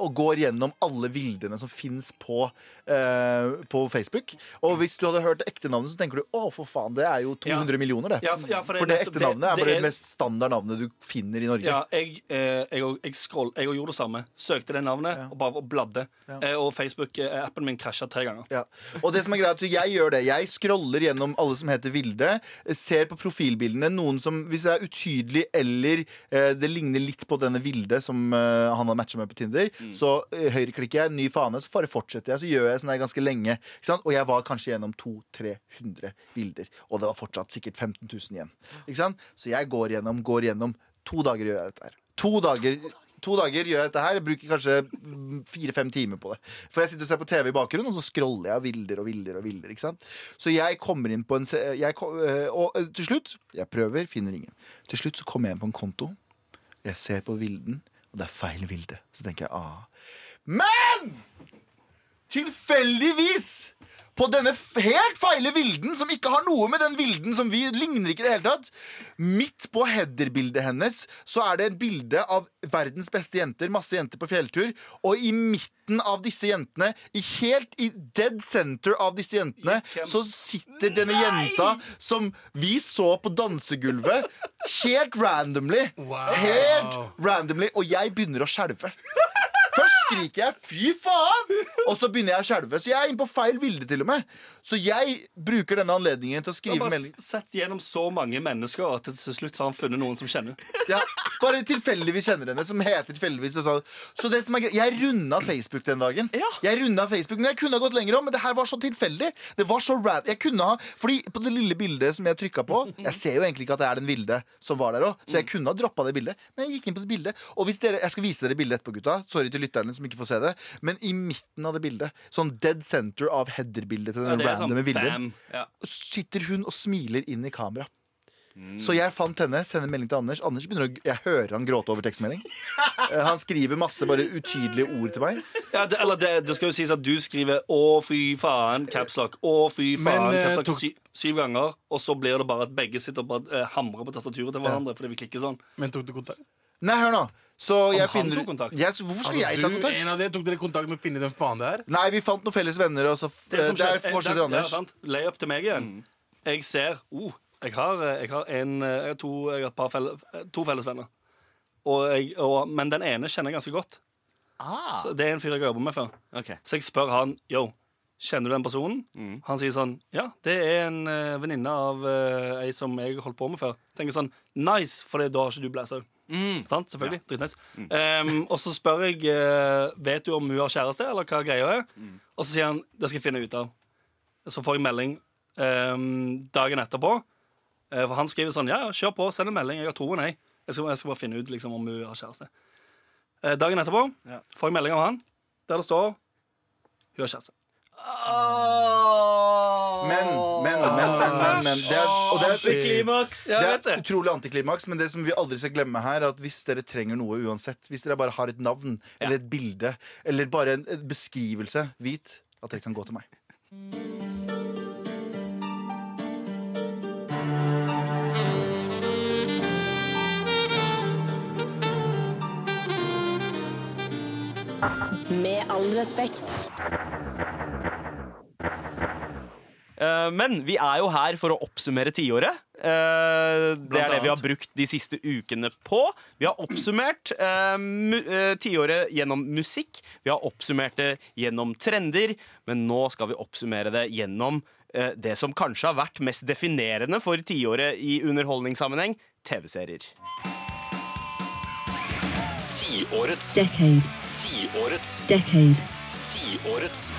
Og går gjennom alle Vildene som finnes på eh, På Facebook Og hvis du hadde hørt ekte navnet Så tenker du, å for faen, det er jo 200 millioner det Ja, for- ja, for det for det ekte navnet er bare det det er- mest standard navnet du finner i Norge. Ja, jeg, eh, jeg, jeg, scroll, jeg gjorde det samme. Søkte det navnet og bare bladde. Eh, og Facebook-appen min krasja tre ganger. Ja. Og det som er greit, jeg gjør det Jeg scroller gjennom alle som heter Vilde. Ser på profilbildene. Noen som, hvis det er utydelig eller eh, det ligner litt på denne Vilde som eh, han har matcha med på Tinder, så eh, høyreklikker jeg, ny fane, så bare fortsetter jeg. Så gjør jeg sånn her ganske lenge. Og jeg var kanskje gjennom 200-300 bilder. Og det var fortsatt sikkert 15 000 igjen. Så jeg går gjennom, går gjennom. To dager gjør jeg dette her. To dager To dager gjør jeg dette her. Jeg bruker kanskje mm, fire-fem timer på det. For jeg sitter og ser på TV i bakgrunnen, og så scroller jeg vilder og vilder. og vilder, ikke sant? Så jeg kommer inn på en jeg, øh, Og øh, til slutt Jeg prøver, finner ingen. Til slutt så kommer jeg inn på en konto. Jeg ser på vilden, og det er feil vilde. Så tenker jeg ah. Men! Tilfeldigvis på denne helt feile vilden, som ikke har noe med den vilden som vi ligner ikke i det hele tatt. Midt på header-bildet hennes så er det et bilde av verdens beste jenter, masse jenter på fjelltur, og i midten av disse jentene, i helt i dead center av disse jentene, så sitter denne jenta som vi så på dansegulvet, helt randomly. Wow. Helt randomly, og jeg begynner å skjelve. Først skriker jeg 'fy faen', og så begynner jeg å skjelve. Så jeg er inne på feil bilde, til og med. Så jeg bruker denne anledningen til å skrive melding. sett gjennom så mange mennesker at til slutt har han funnet noen som kjenner. Ja, bare tilfeldigvis kjenner henne, som heter tilfeldigvis og sånn. Så det som er greit, Jeg runda Facebook den dagen. Jeg runda Facebook, Men jeg kunne ha gått lenger om, men det her var så tilfeldig. Det var så rad Jeg kunne ha Fordi på det lille bildet som jeg trykka på Jeg ser jo egentlig ikke at det er den Vilde som var der òg, så jeg kunne ha droppa det bildet. Men jeg gikk inn på det bildet. Og hvis dere Jeg skal vise dere bildet etterpå, gutta. Sorry til lytterne som ikke får se det. Men i midten av det bildet, sånn dead center av header-bildet til den ja, er sånn randome Vilden. Ja. sitter hun og smiler inn i kamera. Så jeg fant henne, sender melding til Anders. Anders begynner å, Jeg hører han gråte over tekstmelding. Eh, Han skriver masse bare utydelige ord til meg. Ja, det, eller det, det skal jo sies at du skriver 'å, fy faen', capslock. 'Å, fy faen', Men, capslock tok- syv, syv ganger. Og så blir det bare at begge sitter og bare eh, hamrer på tastaturet til hverandre fordi vi klikker sånn. Men tok du kontakt? Nei, hør nå. Så jeg han finner tok kontakt? Jeg, hvorfor skal jeg ta kontakt? en av dere tok dere kontakt med å finne den faen det er? Nei, vi fant noen felles venner, og så f- Det som Der fortsetter Anders. Lay up til meg igjen. Jeg ser oh, jeg, har, eh, jeg har en eh, Jeg har to, jeg har et par felle, eh, to felles venner. Og jeg, og, men den ene kjenner jeg ganske godt. Så det er en fyr jeg har jobbet med før. Okay. Så jeg spør han Yo, kjenner du den personen? Han sier sånn Ja, det er en uh, venninne av uh, ei som jeg holdt på med før. Tenker sånn Nice, for da har ikke du blæsa. Sant? Selvfølgelig. Dritnice. Um, og så spør jeg uh, Vet du om hun har kjæreste, eller hva greia er. Og så sier han det skal jeg finne ut av. Så får jeg melding um, dagen etterpå. Uh, for han skriver sånn Ja, ja, kjør på, send en melding. Jeg har troen, jeg. Jeg skal, jeg skal bare finne ut liksom, om hun har kjæreste. Uh, dagen etterpå Ja. får jeg melding av han der det står hun har kjæreste. Men, men, men, men, men, men det er, Og det er, Antiklimaks! det er utrolig antiklimaks, men det som vi aldri skal glemme her, er at hvis dere trenger noe uansett, hvis dere bare har et navn eller et bilde eller bare en en beskrivelse, vit at dere kan gå til meg. Med all respekt. Eh, Men vi er jo her for å oppsummere tiåret. Eh, det er det vi har brukt de siste ukene på. Vi har oppsummert eh, eh, tiåret gjennom musikk. Vi har oppsummert det gjennom trender. Men nå skal vi oppsummere det gjennom eh, det som kanskje har vært mest definerende for tiåret i underholdningssammenheng TV-serier. Tiårets Decade. Tiårets Decade. Tiårets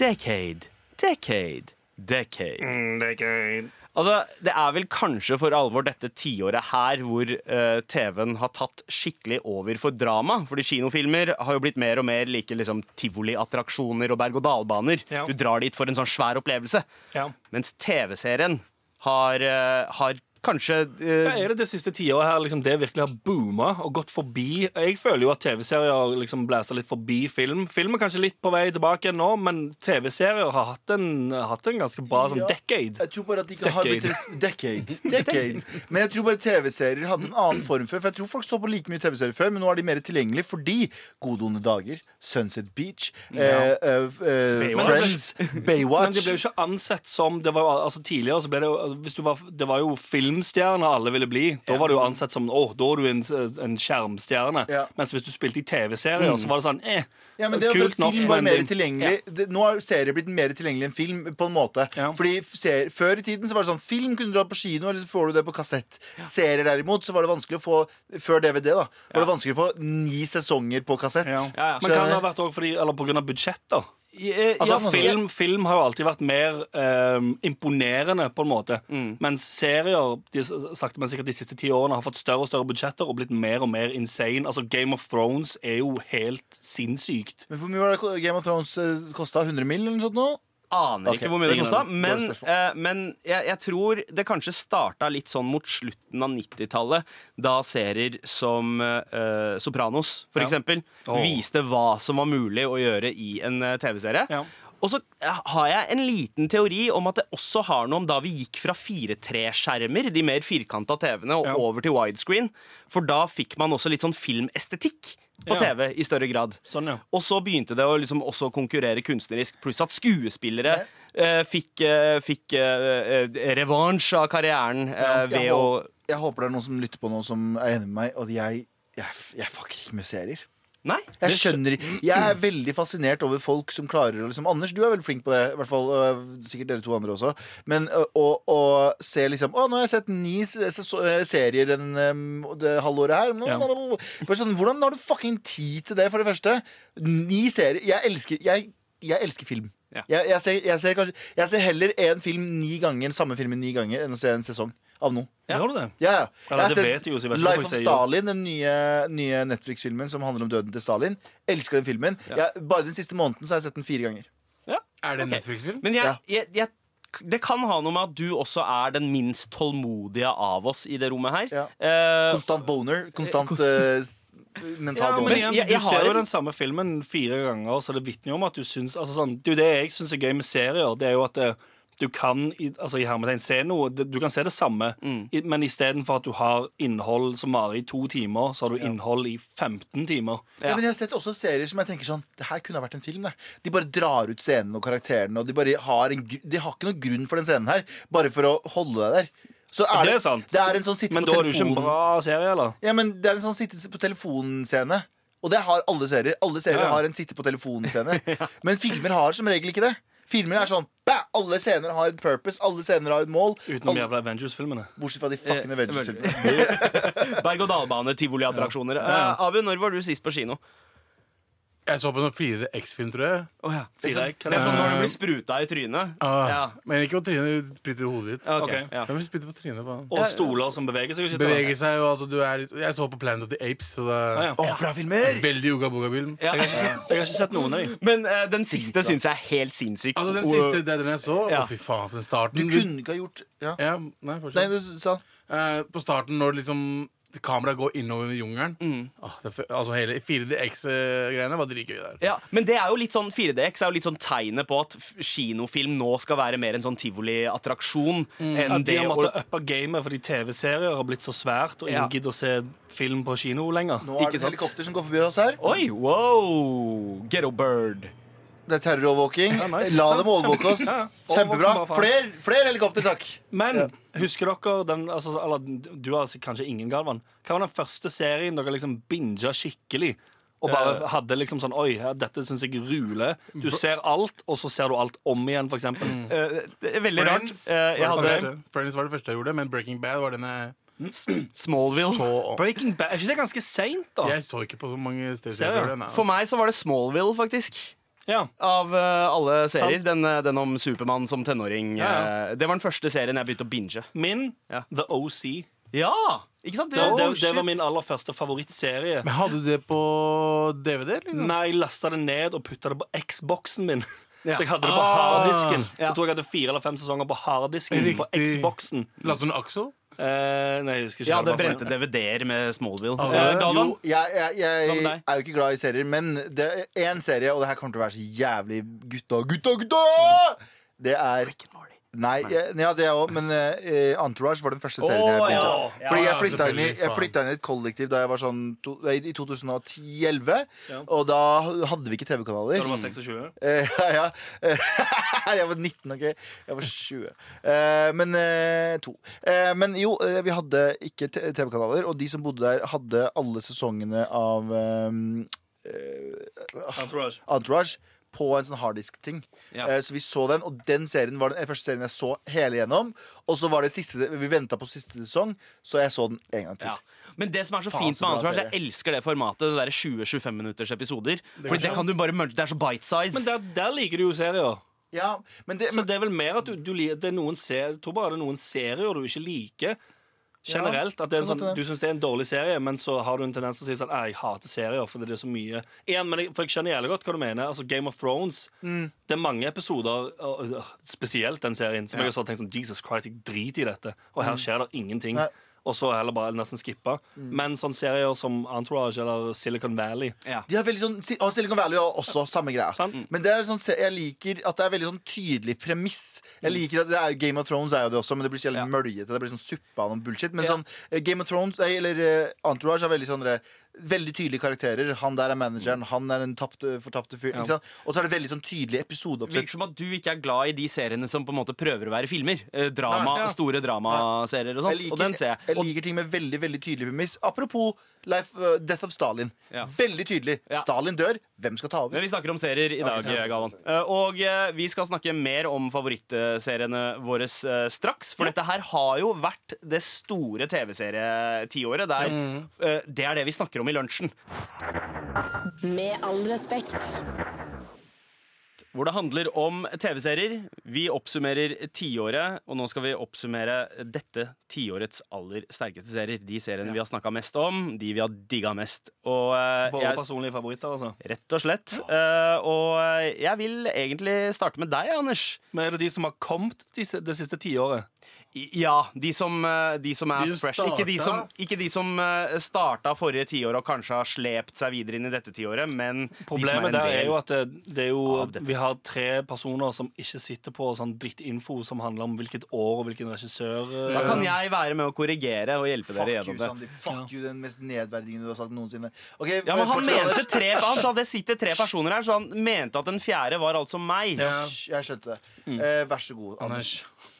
Decade, decade, decade. Decade Altså, Det er vel kanskje for alvor dette tiåret her hvor uh, TV-en har tatt skikkelig over for drama. Fordi kinofilmer har jo blitt mer og mer like liksom, tivoliattraksjoner og berg-og-dal-baner. Ja. Du drar dit for en sånn svær opplevelse. Ja. Mens TV-serien har, uh, har kanskje uh, Ja, er det det siste tiåret her liksom, det virkelig har booma og gått forbi? Jeg føler jo at TV-serier har liksom blæsta litt forbi film. Film er kanskje litt på vei tilbake nå, men TV-serier har hatt en, hatt en ganske bra sånn Ja. decade. Jeg tror bare at de ikke har blitt Decade. Decade. Decade. Men jeg tror bare TV-serier hadde en annen form før. For jeg tror folk så på like mye TV-serier før, men nå er de mer tilgjengelige fordi Gode onde dager, Sunset Beach, eh, uh, uh, Baywatch. Friends, Men det ble jo ikke ansett som det var, altså Tidligere så ble det jo hvis du var, Det var jo filmstjerne alle ville bli. Da var det jo ansett som Å, da er du en, en skjermstjerne. Ja. Mens hvis du spilte i TV-serier, så var det sånn eh, Ja, men det er kult nok, film var mer tilgjengelig ja. Nå har serier blitt mer tilgjengelig enn film På en måte Ja. Fordi ser, Før i tiden så var det sånn Film kunne du dra på kino Eller så får du det på kassett Serier derimot så var det vanskelig å få Før DVD da Var det vanskelig å få ni sesonger på kassett Ja. Ja, ja. Men kan det ha vært også fordi, eller av budsjetter? Eh, Altså, ja, film, film har jo alltid vært mer eh, imponerende, på en måte. Mm. Mens serier de, sagt, men sikkert de siste ti årene har fått større og større budsjetter og blitt mer og mer insane. Altså, Game of Thrones er jo helt sinnssykt. Men hvor mye var det Game of Thrones eh, kostet? 100 mill eller noe sånt nå? Aner okay. ikke hvor mye det kosta. Men, uh, men jeg, jeg tror det kanskje starta litt sånn mot slutten av 90-tallet, da serier som uh, Sopranos, for Ja. eksempel, oh. viste hva som var mulig å gjøre i en eh, TV-serie. Ja. Og så har jeg en liten teori om at det også har noe om da vi gikk fra 4-3-skjermer, de mer firkanta TV-ene, og Ja. over til widescreen. For da fikk man også litt sånn filmestetikk på Ja. TV i større grad. Sånn, ja. Og så begynte det å liksom også konkurrere kunstnerisk, pluss at skuespillere eh, fikk, eh, fikk eh, eh, revansj av karrieren eh, ved jeg, å håper, jeg håper det er noen som lytter på nå Som er enig med meg Og jeg, jeg, jeg fucker ikke med serier Nei? Jeg skjønner Jeg er veldig fascinert over folk som klarer å liksom Anders, du er veldig flink på det. I hvert fall øh, Sikkert dere to andre også. Men å, å se liksom Å, nå har jeg sett ni serier den, øh, det halvåret her. Ja. nå, sånn, hvordan har du fucking tid til det, for det første? Ni serier. Jeg elsker Jeg, jeg elsker film. Ja. Jeg, jeg, ser, jeg, ser kanskje, jeg ser heller en film ni ganger, samme filmen ni ganger, enn å se en sesong av noe. Gjør du det? Ja, ja. Eller, Jeg har sett Life of. Stalin, den nye, nye Netflix-filmen som handler om døden til Stalin. Elsker den filmen. Jeg, bare den siste måneden så har jeg sett den fire ganger. Er det en okay. Netflix-film? Men jeg, Ja. jeg, jeg, det kan ha noe med at du også er den minst tålmodige av oss i det rommet her. Ja. Eh, Konstant boner. Konstant uh, mental Ja, men igjen, jeg- jeg du ser jo en- den samme filmen fire ganger, så det vitner jo om at du syns altså sånn, Det er det jeg syns er gøy med serier. Det er jo at eh, du kan i, altså i hermetegn se noe det- Du kan se det samme, i, men istedenfor at du har innhold som varer i to timer, så har du innhold i 15 timer. Ja. men jeg har sett også serier som jeg tenker sånn Det her kunne ha vært en film. Det. De bare drar ut scenen og karakterene, og de bare har en, De har ikke noen grunn for den scenen her, bare for å holde deg der. Så er Det er sant. Det er en sånn sitte Men på da er det ikke en bra serie, eller? Ja, men det er en sånn sitte på telefonscene. Og det har alle serier. Alle serier Ja, ja. har en sitte på telefonen-scene. Men filmer har som regel ikke det. Filmer er sånn bæ, Alle scener har et purpose, alle scener har et mål. Utenom Alle, jævla Avengers-filmene. bortsett fra de fucking Eh, Avengers-filmene. Berg-og-dal-bane, tivoliattraksjoner. Ja. Ja. Eh, Abu, når var du sist på kino? Jeg så på en 4X-film, tror jeg. Oh, ja. Fire egg, Det er sånn når du blir spruta i trynet. Ah, Ja. Men ikke på trynet, du spritter i hodet ditt. Okay, Ok. ja. Vil på trynet? faen? Og stoler som beveger seg. Beveger seg og altså du er Jeg så på Planet of the Apes, så det er Ja, oh, bra filmer! veldig Uga Boga-film. Ja. Jeg har ikke sett- jeg har ikke sett noen av dem. Men uh, den siste syns jeg er helt sinnssyk. Altså Den siste, det er den jeg så. Ja. Å, fy faen, den starten Du kunne ikke ha gjort ja. Ja, nei, Nei, du sa uh, på starten, når liksom kameraet går innover i jungelen Mm. Åh, det, Altså Hele 4DX-greiene var dritgøy der. Ja, men det er jo litt sånn 4DX er jo litt sånn tegnet på at kinofilm nå skal være mer en sånn tivoliattraksjon enn ja, de det har å måttet uppe gamet fordi TV-serier har blitt så svært, og Ja. ingen gidder å se film på kino lenger. Nå er det et helikopter som går forbi oss her. Oi, wow! Ghetto Bird. Det er terrorovervåking. Ja, nice. La dem overvåke oss. Kjempebra. Fler, fler helikopter, takk. Men husker dere den altså, eller, Du har kanskje ingen, Galvan. Hva var den første serien dere liksom binga skikkelig? Og bare hadde liksom sånn Oi, dette syns jeg ruler. Du ser alt, og så ser du alt om igjen, for eksempel. Eh, det er veldig rart. Friends, rart. jeg var det hadde. Friends var det første jeg gjorde, men Breaking Bad var denne Smallville. så Breaking Bad, Er ikke det ganske seint, da? Jeg så ikke på så mange steder. Den, For altså. meg så var det Smallville, faktisk. Ja. av uh, alle serier. Den, eh, den om Supermann som tenåring. Ja, ja. eh, det var den første serien jeg begynte å binge. Min, Ja. The OC. Ja! Ikke sant? Det, det, Oh, det var min aller første favorittserie. Men hadde du det på DVD? Liksom? Nei, jeg lasta det ned og putta det på Xboxen min. Ja. Så jeg hadde det på Ah. harddisken. Ja. Jeg tror jeg hadde fire eller fem sesonger på harddisken på Xboxen. Lasta du ned Axel? Eh, nei, jeg husker ikke. Jeg det brente. DVD-er med Smallville. Galvan? Jo, jeg, jeg, jeg Hva med deg? er jo ikke glad i serier, men det er én serie, og det her kommer til å være så jævlig gutta, gutta, gutta! Det er Nei, jeg, ja, det òg, men eh, Entourage var den første serien jeg begynte ja. Fordi jeg Ja, flytta inn, i- jeg flytta inn i et kollektiv da jeg var sånn to, nei, i 2010-11, og da hadde vi ikke Da TV-kanaler. du var 26? Eh, ja, ja. jeg var 19, OK? Jeg var 20. Eh, men eh, to. Eh, men jo, eh, vi hadde ikke t- TV-kanaler, og de som bodde der, hadde alle sesongene av eh, eh, Entourage. Entourage på en sånn harddisk-ting. Ja. Eh, så vi så den, og den serien var den første serien jeg så hele gjennom. Og så var det siste Vi venta på siste sesong, så jeg så den en gang til. Ja. Men det som er så Faen, fint med Entourage, jeg elsker det formatet. Det der 20-25 minutters episoder. Fordi det kan du bare munche. Det er så bite size. Men der, der liker du jo serier. Ja, men det, Så det er vel mer at du, du det er noen serier, Jeg tror bare det er noen serier du ikke liker. Generelt. At det er en sånn, du syns det er en dårlig serie, men så har du en tendens til å si sånn Jeg hater serier fordi det er så mye Igjen, men jeg, For jeg skjønner jævlig godt hva du mener. Altså Game of Thrones. Mm. Det er mange episoder, og- og- spesielt den serien, som jeg har tenkt sånn Jesus Christ, jeg driter i dette. Og her skjer det ingenting. Mm. Nei. Og så heller bare nesten skippa. Men sånne serier som Entourage eller Silicon Valley ja. De har veldig sånn Og Silicon Valley har også samme greia. Sant. Men det er sånn, se- jeg liker at det er veldig sånn tydelig premiss. Jeg liker at det er, Game of Thrones er jo det også, men det blir så jævlig Ja. møljete. Det blir sånn suppe av noen bullshit. Men Ja. sånn eh, Game of Thrones eller eh, Entourage er veldig sånn eh, Veldig tydelige karakterer. Han der er manageren, han er den tapte, fortapte fyr. Ja. Og så er det veldig sånn tydelig episodeoppsett. Virker som at du ikke er glad i de seriene som på en måte prøver å være filmer. Eh, drama, Nei, ja. Store dramaserier og sånn. sånt. Og den ser jeg. jeg liker ting med veldig veldig tydelig premiss. Apropos Life, uh, Death of Stalin. Ja. Veldig tydelig. Ja. Stalin dør. Hvem skal ta Men over? vi snakker om serier i dag, Ok, sant, Galvan. sant, Eh, Og uh, vi skal snakke mer om favorittseriene våre uh, straks. For dette her har jo vært det store TV-serietiåret. Er, Mm. det er det vi snakker om i lunsjen. Med all respekt. Hvor det handler om TV-serier. Vi oppsummerer tiåret, og nå skal vi oppsummere dette tiårets aller sterkeste serier. De seriene vi har snakka mest om, de vi har digga mest. Og uh, Våre jeg, personlige favoritter, altså. Rett og slett. Uh, og jeg vil egentlig starte med deg, Anders. Men er det de som har kommet det siste tiåret? Ja, de som, eh, de som er De fresh. Ikke de som, ikke de som eh, starta forrige tiår og kanskje har slept seg videre inn i dette tiåret, men Problemet de som der er en del jo at det, det er jo, vi har tre personer som ikke sitter på sånn drittinfo som handler om hvilket år og hvilken regissør. eh, Da kan jeg være med å korrigere og hjelpe Fuck dere you, gjennom det. Sandeep. Fuck you, den mest nedverdigende du har sagt noensinne. Okay, Ja, men han mente tre Han sa det sitter tre personer her, så han mente at den fjerde var altså meg. Ja. Jeg skjønte det. Mm. Eh, vær så god, Anders. Altså,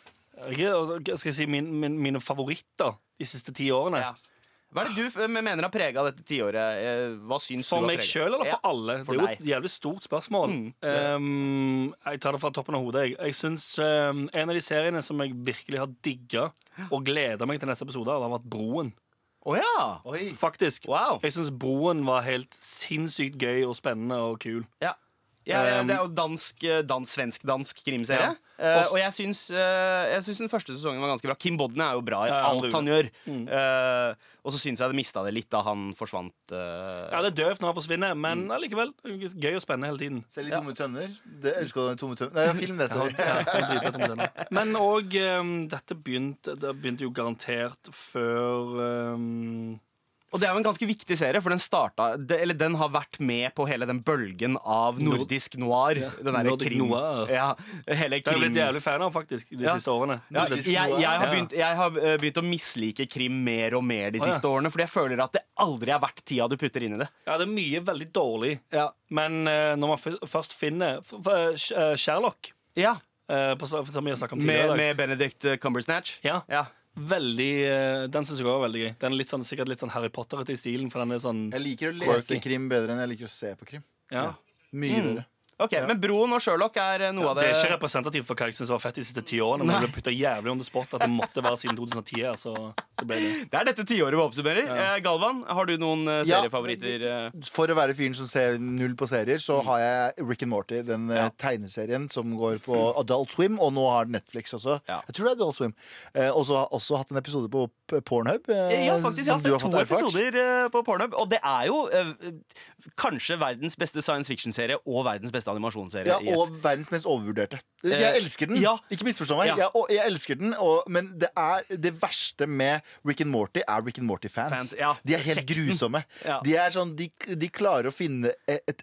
skal jeg si min, min, mine favoritter de siste ti årene? Ja. Hva er det du mener har prega dette tiåret? Eh, Hva syns For du har meg preget? sjøl eller for Ja. alle? for det er jo et jævlig stort spørsmål. Mm, Um, jeg tar det fra toppen av hodet. Jeg, jeg synes um, En av de seriene som jeg virkelig har digga og gleda meg til neste episode, har vært Broen. Oh, ja! Faktisk. Wow. Jeg syns Broen var helt sinnssykt gøy og spennende og kul. Ja. Ja, ja, Um, det er jo dansk, dansk svensk-dansk krimserie. Ja. Eh, og jeg syns, eh, jeg syns den første sesongen var ganske bra. Kim Bodden er jo bra i Ja, alt han gjør. Mm. Eh, og så syns jeg det mista det litt da han forsvant. eh. Ja, Det er døvt når han forsvinner, men Mm. allikevel gøy og spennende hele tiden. Selv i Tomme tønner. Det elsker du Tomme tønner. Nei, film det, sorry. Litt. Men òg um, Dette begynte, det begynte jo garantert før um, Og det er jo en ganske viktig serie, for den starta de, Eller den har vært med på hele den bølgen av nordisk noir. den derre Nordic krim. noir. Ja, hele krim. Det har jeg blitt jævlig fan av, faktisk, de Ja. siste årene. Ja, jeg, jeg, har begynt, jeg har eh, begynt å mislike krim mer og mer de ja. siste årene. Fordi jeg føler at det aldri er verdt tida du putter inn i det. Ja, det er mye veldig dårlig. Ja, Men uh, når man først finner eh, Sherlock, ja Uh, på, som vi har om tidligere Med, med Benedict Cumbersnatch. ja, Ja. Veldig, eh, Den syns jeg også var veldig gøy. Den er litt sånn, sikkert litt sånn Harry Potter-ete i stilen, for den er sånn Jeg liker å lese Quirky. krim bedre enn jeg liker å se på krim. ja. Mye bedre. Ok, Men Broen og Sherlock er eh, noe av Det det er ikke representativt for hva jeg syns var fett de siste ti årene. Men det ble putta jævlig on the spot at det måtte være siden 2010. Altså, det ble det. Det er dette tiåret vi oppsummerer. Eh, Galvan, har du noen eh, Ja, seriefavoritter? For å være fyren som ser null på serier, Mm. så har jeg Rick and Morty, den tegneserien som går på Adult Swim, og nå har Netflix også. Ja. Jeg tror det er Adult Swim. Eh, og så har jeg også hatt en episode på Pornhub. Ja, faktisk. Jeg har sett to erfart. episoder på Pornhub. Og det er jo kanskje verdens beste science fiction-serie og verdens beste animasjonsserie. Ja, og verdens mest overvurderte. Eh, Jeg elsker den. ja. Ikke misforstå meg. Ja. Jeg, jeg elsker den, og, men det er det verste med Rick and Morty er Rick and Morty-fans. Fans, ja. De er helt Sekten. grusomme. De, er sånn, de, de klarer å finne et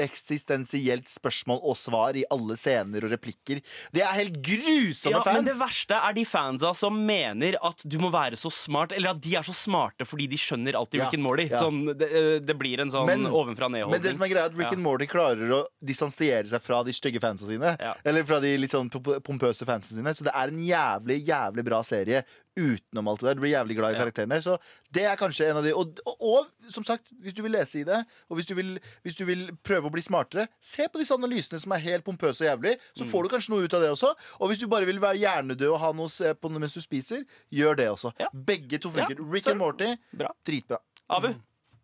eksistensielt spørsmål og svar i alle scener og replikker. De er helt grusomme Ja, men det verste er de fansa som mener at du må være så smart, eller at de er så smarte fordi de skjønner Ja, Rick and Morty. Sånn, det, eh, det blir en sånn ovenfra-ned-holdning. Men det som er greia at Rick and Morty klarer å distansiere seg fra de stygge fansa sine. Ja. Eller fra de litt sånn pompøse fansa sine. Så det er en jævlig, jævlig bra serie utenom alt det der. Du blir jævlig glad i Ja. karakterene. Så det er kanskje en av de og, og, og som sagt, hvis du vil lese i det, og hvis du vil, hvis du vil prøve å bli smartere, se på disse analysene som er helt pompøse og jævlig. Så Mm. får du kanskje noe ut av det også. Og hvis du bare vil være hjernedød og ha noe å se på mens du spiser, gjør det også. Ja. Begge to funker. Ja, Rick så- and Morty, Bra. dritbra. Abu,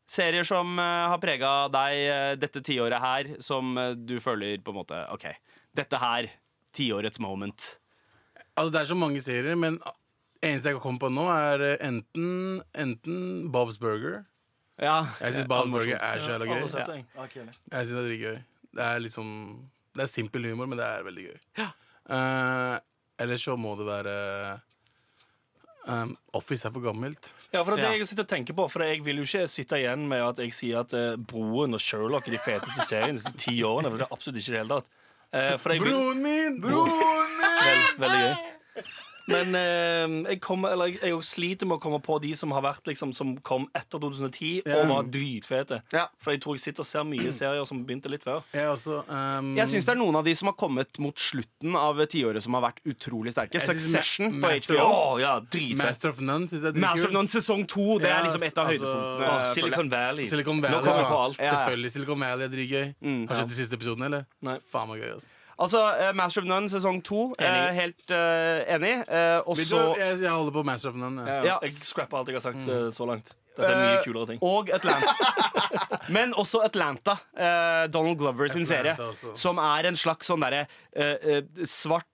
serier som eh, har prega deg eh, dette tiåret her, som eh, du føler på en måte OK, dette her, tiårets moment. Altså, det er så mange serier, men eneste jeg kan komme på nå, er enten, enten Bob's Burger. Ja, Jeg syns Bob's Burger er så jævla gøy. jeg. syns synes det er dritgøy. Det er liksom Det er simpel humor, men det er veldig gøy. Eh, ellers så må det være um, Office er for gammelt. Ja, for det er det jeg sitter og tenker på For jeg vil jo ikke sitte igjen med at jeg sier at eh, Broen og Sherlock er de feteste seriene de siste ti årene. For det er absolutt ikke det hele tatt. Eh, for jeg vil, Broen min! Vel, veldig gøy. Men eh, jeg, kom, eller, jeg, jeg sliter med å komme på de som har vært liksom, Som kom etter 2010 Ja. og var dritfete. Ja. For jeg tror jeg sitter og ser mye serier som begynte litt før. Jeg også. Um, Jeg syns det er noen av de som har kommet mot slutten av tiåret som har vært utrolig sterke. Succession på HBO. Oh, ja. Master of None syns jeg er Master of. None sesong to. Det er liksom et av altså- høydepunktene. Jeg. Silicon Valley. Silicon Nå kommer vi på alt. Ja, ja. Selvfølgelig. Silicon Valley er dritgøy. Mm. Har du sett de siste episodene, eller? Nei. Faen meg gøy, ass. Altså, uh, Master of None sesong to. Enig. helt uh, enig. Og så jeg, jeg holder på Master of None. Ja, Ja. Jeg scrapper alt jeg har sagt mm. så langt. Dette er mye kulere ting. Og Atlanta. Men også Atlanta. Donald Glover sin serie. Også. Som er en slags sånn derre svart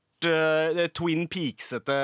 Twin Peaks-ete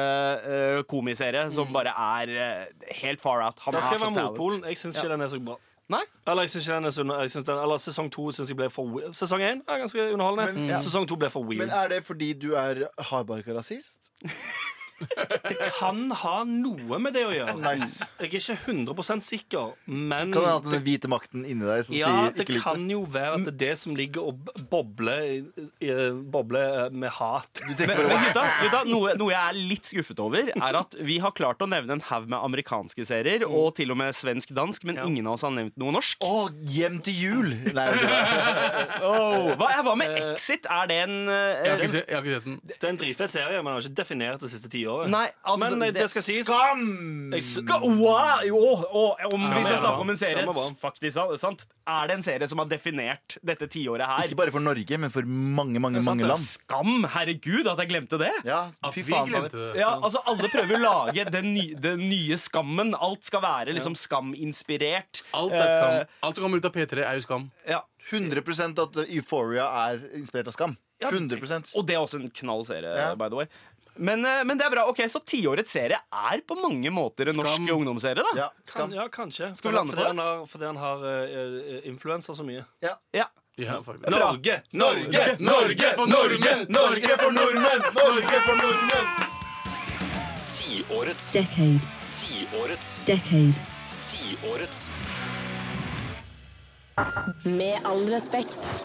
komiserie som bare er helt far out. Han Da er skal jeg så være motpolen. Jeg syns ikke den er så bra. Nei? Eller jeg synes ikke den er så jeg synes den, Eller sesong to syns jeg ble for weird. Sesong én er ganske underholdende. Men- Ja. Sesong to ble for Men er det fordi du er hardbarka rasist? Det kan ha noe med det å gjøre. Nice. Jeg er ikke 100% sikker, men Kan det ha den hvite makten inni deg som ja, sier det Ja, det kan jo være at det er det som ligger og bobler i- i- Bobler eh, med hat. Men, men gutta, gutta noe, noe jeg er litt skuffet over, er at vi har klart å nevne en haug med amerikanske serier, og til og med svensk-dansk, men ingen av oss har nevnt noe norsk. Å, hjem til jul! Nei. Oh, hva, hva med Exit? Er det en, eh, Jeg, har en ikke jeg har ikke sett den. Det er en dritfett serie, men har ikke definert det siste tiåret. Nei, altså, men det, det, skal sies. Skam! Jeg, wow, jo, og om vi skal snakke om en serie er faktisk, sant? Er det en serie som har definert dette tiåret her? Ikke bare for Norge, men for mange, mange, sant, mange land. Skam! Herregud, at jeg glemte det! Ja, fy faen. glemte det. Ja, altså Alle prøver å lage den, nye, den nye skammen. Alt skal være liksom skaminspirert. Alt er skam. Eh, Alt som kommer ut av P3, er jo skam. ja. 100% at Euphoria er inspirert av Skam. 100% Og det er også en knall serie, Ja. by the way. Men, eh, men det er bra. ok, Så tiårets serie er på mange måter en Skam. norsk ungdomsserie, da. Ja, kan, ja, kanskje. Skal vi lande fordi på han har, fordi han har uh, influensa så mye. Ja. Ja. Ja, faktisk. Norge! Norge, Norge for nordmenn! Norge for nordmenn! Norge for nordmenn! Tiårets Decade. Tiårets Decade. Tiårets Med all respekt.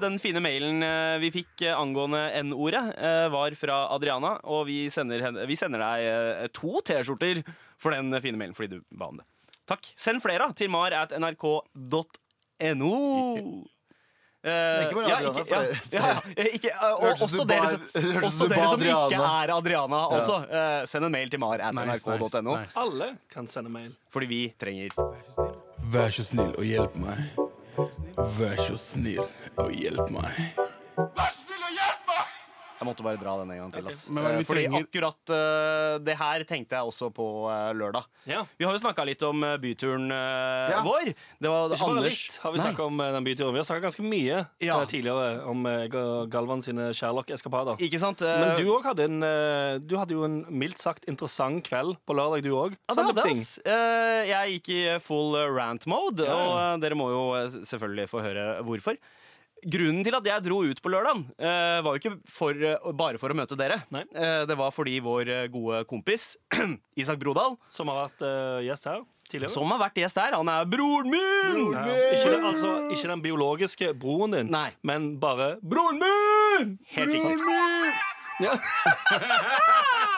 Den fine mailen eh, vi fikk eh, angående N-ordet, eh, var fra Adriana. Og vi sender, henne, vi sender deg to T-skjorter for den fine mailen fordi du ba om det. Takk. Send flere da, til mar at nrk.no. Eh, ikke bare ja, Adriana, ikke, ja, ja, ja, ikke, og også du dere som, også dere som ikke er Adriana, altså. eh, send en mail til mar at nrk.no. nice, nice. Alle kan sende mail. Fordi vi trenger Vær så snill og hjelp meg. Vær så snill og hjelp meg. Jeg måtte bare dra den en gang til. Okay. Men Eh, Fordi trenger? akkurat uh, det her tenkte jeg også på uh, lørdag. Ja. Vi har jo snakka litt om byturen uh, Ja. vår. Det var det Anders litt har vi Nei. snakket om den byturen. Vi har snakket ganske mye Ja. tidligere om Galvan sine Sherlock-eskapader. Ikke sant? Men du òg hadde en Du hadde jo en mildt sagt interessant kveld på lørdag, du òg. Jeg, gikk i full rant mode, Ja, ja. og dere må jo selvfølgelig få høre hvorfor. Grunnen til at jeg dro ut på lørdagen, eh, var jo ikke for, eh, bare for å møte dere. Nei. Eh, det var fordi vår eh, gode kompis Isak Brodal, Som har vært eh, gjest her tidligere. som har vært gjest her, han er broren min! Ja. Ikke, den, altså, ikke den biologiske broren din, Nei. men bare broren min! Helt riktig. Ja.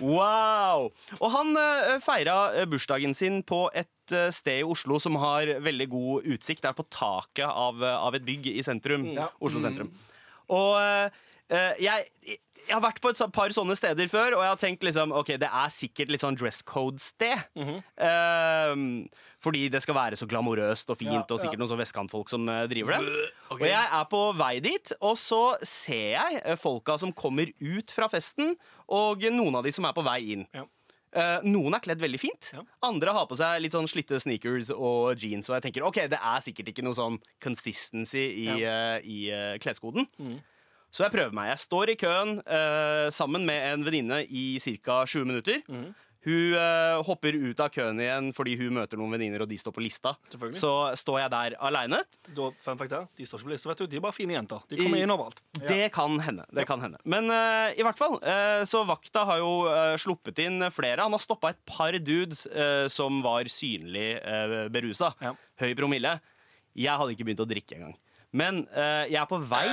Wow! Og han uh, feira eh, bursdagen sin på et eh, sted i Oslo som har veldig god utsikt. Det er på taket av, eh, av et bygg i sentrum. Ja. Oslo sentrum. Og eh, eh, jeg, jeg har vært på et par sånne steder før, og jeg har tenkt liksom Ok, det er sikkert litt sånn dress code-sted. Eh, fordi det skal være så glamorøst og fint, Ja, og sikkert ja. noen sånn vestkantfolk som eh, driver det. Og jeg er på vei dit, og så ser jeg eh, folka som kommer ut fra festen, og noen av de som er på vei inn. Ja. Eh, noen er kledd veldig fint. Ja. Andre har på seg litt sånn slitte sneakers og jeans. Og jeg tenker ok, det er sikkert ikke noe sånn consistency i, eh, i uh, kleskoden. Mm. Så jeg prøver meg. Jeg står i køen eh, sammen med en venninne i ca. 20 minutter. Mm. Hun uh, hopper ut av køen igjen fordi hun møter noen venninner, og de står på lista. Så står jeg der aleine. De står ikke på lista, vet du. De er bare fine jenter. De kommer I- inn overalt. Det kan hende. det kan hende Men uh, i hvert fall, uh, så vakta har jo sluppet inn flere. Han har stoppa et par dudes som var synlig uh, berusa. Ja. Høy promille. Jeg hadde ikke begynt å drikke engang. Men jeg er på vei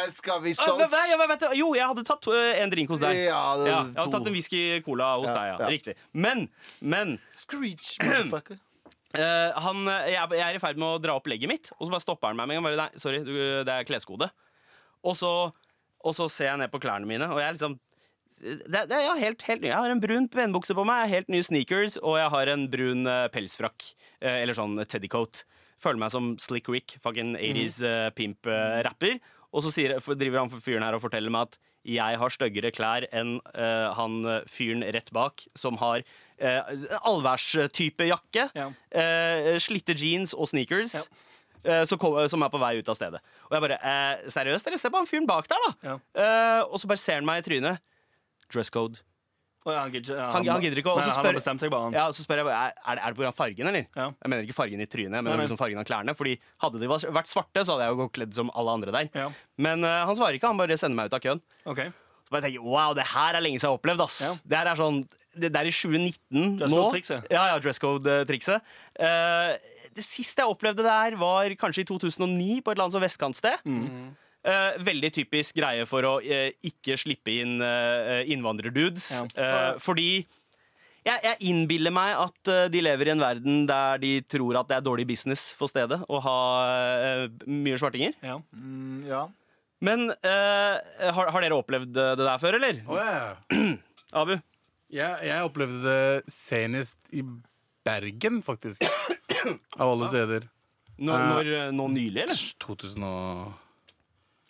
Eh, skal vi Ah, ja, hva? Jo, jeg hadde tatt eh, en drink hos deg. Ja, det- Ja, jeg hadde tatt en whisky cola hos deg, ja. Riktig. Men, men Screech, motherfucker. Uh, han, jeg, jeg er i ferd med å dra opp legget mitt, og så bare stopper han meg med en gang. Bare, Nei, sorry, du, det er kleskode. Og så, og så ser jeg ned på klærne mine, og jeg er liksom det, det, ja, helt, helt, ny- jeg har en brun benbukse på meg, helt nye sneakers, og jeg har en brun uh, pelsfrakk. Uh, eller sånn teddycoat. Føler meg som Slick Rick, fucking 80s eh, pimp-rapper. Og så sier, driver han for fyren her og forteller meg at jeg har styggere klær enn uh, han eh, fyren rett bak, som har uh, allværstype jakke, Ja. uh, slitte jeans og sneakers. Ja. så kom, som er på vei ut av stedet. Og jeg bare eh, Seriøst, eller? Se på han fyren bak der, da! Ja. Eh, og så bare ser han meg i trynet. Dress code. Og ja, han, gidder, ja, Han, han gidder ikke. Og så spør. Ja, så spør jeg er, er det, er det pga. fargen, eller? Jeg mener ikke fargen i trynet, jeg mener nei. liksom fargen av klærne. Fordi hadde de vært svarte, så hadde jeg jo gått kledd som alle andre der. Men uh, han svarer ikke, han bare sender meg ut av køen. Okay. Så bare tenker wow, det her er lenge siden jeg har opplevd, ass. Det her er sånn Det der i 2019 Dress nå. code-trikset. Ja, ja, dresscode-trikset. Uh, det siste jeg opplevde der, var kanskje i 2009, på et eller annet sånn vestkantsted. Mm. Eh, veldig typisk greie for å eh, ikke slippe inn eh, innvandrerdudes. Ja. Eh, fordi jeg, jeg innbiller meg at eh, de lever i en verden der de tror at det er dårlig business for stedet å ha eh, mye svartinger. Ja. Mm, ja. Men eh, har, har dere opplevd det der før, eller? Oh, yeah. Abu? jeg, jeg opplevde det senest i Bergen, faktisk. Av alle steder. Nå, Eh, når, nå nylig, eller? 2015.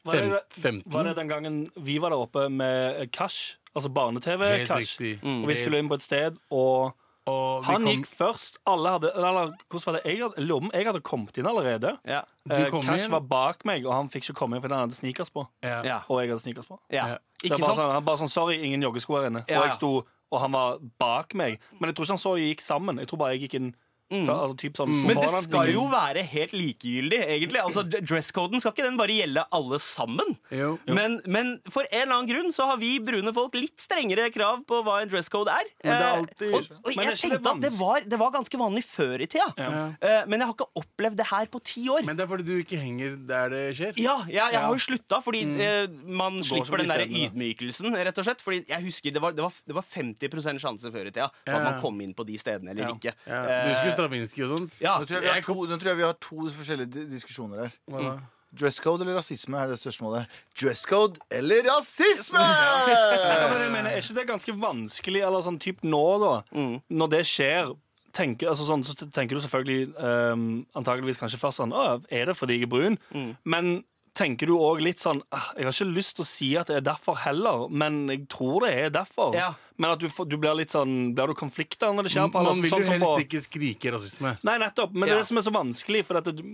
Var, det, var det den gangen vi var der oppe med Cash? Altså barne-TV-Cash. Mm. Og vi skulle inn på et sted, og Og han kom- gikk først. Alle hadde Eller hvordan var det? Jeg hadde, om jeg hadde kommet inn allerede. Ja. Eh, kom Cash inn. var bak meg, og han fikk ikke komme inn fordi han hadde sneakers på. ja. ja. Og jeg hadde sneakers på. ja. Ja. Det Ikke var bare sant? sånn, han bare sånn, Sorry, ingen joggesko her inne. Ja, Og jeg sto, og han var bak meg. Men jeg tror ikke han så vi gikk sammen. Jeg tror bare jeg gikk inn før, altså, typ sånn, Mm. Men det skal jo være helt likegyldig, egentlig. Altså, Dresscoden skal ikke den bare gjelde alle sammen? Jo. Men, men for en eller annen grunn så har vi brune folk litt strengere krav på hva en dresscode er. Men det er Eh, alltid- og, og jeg det tenkte at det var, det var ganske vanlig før i tida. Ja. Eh, men jeg har ikke opplevd det her på ti år. Men det er fordi du ikke henger der det skjer. Ja, jeg, jeg har jo slutta, fordi Mm. eh, man slipper den de der ydmykelsen, rett og slett. Fordi jeg husker det var, det var, det var 50 sjanse før i tida for at man kom inn på de stedene eller Ja. ikke. Ja. Du husker Stravinskij og sånt? ja. Nå, tror jeg vi har Jeg to, nå tror jeg vi har to forskjellige diskusjoner her. Hva da? Dresscode eller rasisme er det spørsmålet. Dresscode eller rasisme! Ja, men jeg mener, er ikke det ganske vanskelig, eller sånn typ nå, da? Mm. Når det skjer tenker, altså sånn, så tenker du selvfølgelig um, antakeligvis kanskje først sånn Å, er det fordi jeg er brun? Mm. Men tenker du òg litt sånn «Ah, Jeg har ikke lyst til å si at det er derfor heller, men jeg tror det er derfor. Ja. Men at du, du blir litt sånn Blir du konflikta når det skjer? på Man vil sånn jo som på- helst ikke skrike rasisme. Nei, nettopp. Men det er det som er så vanskelig. For at det,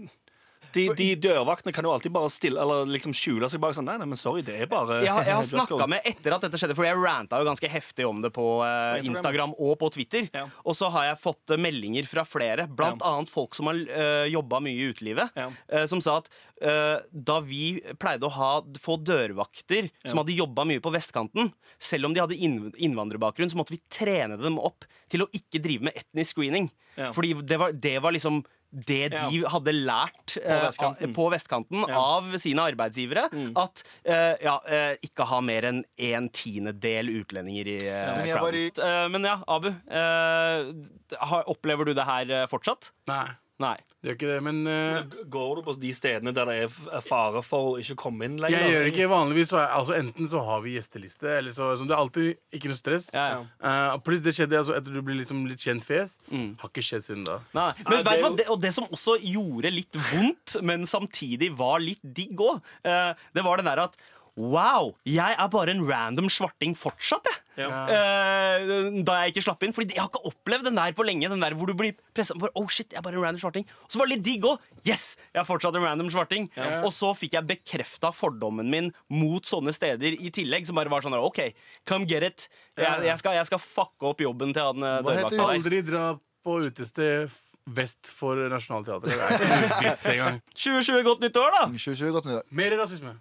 de, de dørvaktene kan jo alltid bare stille Eller liksom skjule seg bak sånn Nei, nei, men sorry, det er bare Jeg har, jeg har snakka med etter at dette skjedde, for jeg ranta jo ganske heftig om det på eh, Instagram. Og på Twitter. Ja. Og så har jeg fått eh, meldinger fra flere, blant Ja. annet folk som har uh, jobba mye i utelivet, Ja. eh, som sa at eh, da vi pleide å ha, få dørvakter som hadde jobba mye på vestkanten, selv om de hadde inn, innvandrerbakgrunn, så måtte vi trene dem opp til å ikke drive med etnisk screening. Fordi det var, det var liksom det de hadde lært på vestkanten. uh, på vestkanten Ja. Mm. av sine arbeidsgivere. At uh, ja, uh, ikke ha mer enn en tiendedel utlendinger i uh, Men i- Men ja, Abu. eh, har, opplever du det her eh, fortsatt? Nei, Nei. det gjør ikke det. Men uh, Går du på de stedene der det er fare for å ikke komme inn lenger? jeg gjør ikke vanligvis så er, altså Enten så har vi gjesteliste, eller så, liksom, Det er alltid ikke noe stress. Ja, ja. Uh, Pluss det skjedde altså, etter du blir liksom litt kjent fjes. Har ikke skjedd siden da. Nei. Nei, Men det vet du hva? Det, og det som også gjorde litt vondt, men samtidig var litt digg òg, det var den der at Wow! Jeg er bare en random svarting fortsatt, jeg. Ja. Uh, da jeg ikke slapp inn. Fordi jeg har ikke opplevd den der på lenge. Den der hvor du blir presset på Oh shit, jeg er bare en random svarting. Og så var det litt digg òg. Yes! Jeg er fortsatt en random svarting. Og så fikk jeg bekrefta fordommen min mot sånne steder i tillegg. Som bare var sånn OK, come get it. Jeg, jeg, skal, jeg skal fucke opp jobben til han eh, Hva heter dørvakta. Aldri dra på utested vest for Nationaltheatret. Det er ikke noe vits engang. 2020, godt nyttår, da! 2020 godt nyttår. Mer rasisme.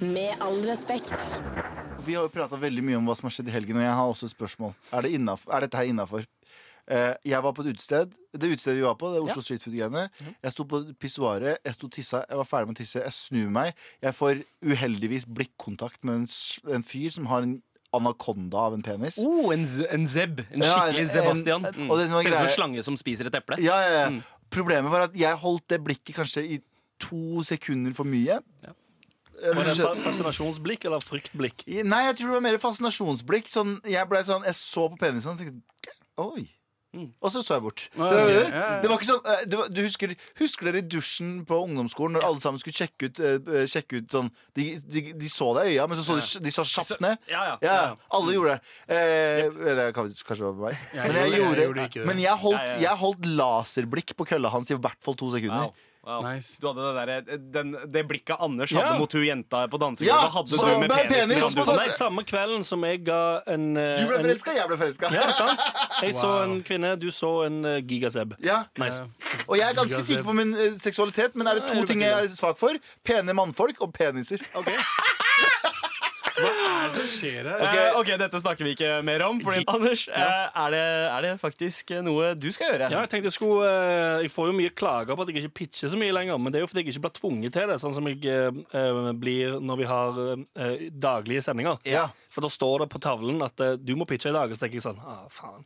Med all respekt. Vi har jo prata veldig mye om hva som har skjedd i helgen, og jeg har også et spørsmål. Er, det innenfor, er dette her innafor? jeg var på et utested. Det utestedet vi var på, det er Oslo Street Food-greiene. Jeg sto på pissoaret, jeg sto tissa, jeg var ferdig med å tisse, jeg snur meg. Jeg får uheldigvis blikkontakt med en, en fyr som har en anakonda av en penis. Oh, en, en zeb. En Ja, skikkelig en- Sebastian. Mm. og det Ser ut som en slange som spiser et eple. Ja, ja, ja. Problemet var at jeg holdt det blikket kanskje i to sekunder for mye. Ja. Var det fascinasjonsblikk eller fryktblikk? Nei, jeg tror det var mer fascinasjonsblikk. Sånn, jeg, ble sånn, jeg så på penisen og tenkte Oi. Og så så jeg bort. Så, ja, ja, ja. Det var ikke sånn du, Du husker, husker dere i dusjen på ungdomsskolen når alle sammen skulle sjekke ut, uh, sjekke ut sånn de, de, de så deg i øya, men så så de, de så kjapt ned. Ja, ja. Ja, alle gjorde det. Eh, eller kanskje det var meg. Jeg Men jeg gjorde det, jeg gjorde. Men jeg holdt, jeg holdt laserblikk på kølla hans i hvert fall to sekunder. Wow. Wow. Nice. Du hadde det, der, den, det blikket Anders Ja. hadde mot hun jenta på Ja, dansegulvet. hadde du med med penisen penis på dans- Samme kvelden som jeg ga en eh, Du ble en- forelska, jeg ble forelska. Ja, sant? Jeg så Wow. en kvinne, du så en uh, gigaseb. Ja. Nice. Og jeg er ganske sikker på min eh, seksualitet, men er det Ja, to jeg ting jeg er svak for? Pene mannfolk og peniser. Ok. Hva skjer her? Eh, ok, dette snakker vi ikke mer om. Fordi, Anders, eh, er, det, er det faktisk eh, noe du skal gjøre? Ja, jeg tenkte jeg skulle eh, Jeg får jo mye klager på at jeg ikke pitcher så mye lenger, men det er jo fordi jeg ikke blir tvunget til det, sånn som jeg blir når vi har eh, daglige sendinger. Ja. For da står det på tavlen at eh, du må pitche i dag, og så tenker jeg sånn ah, faen.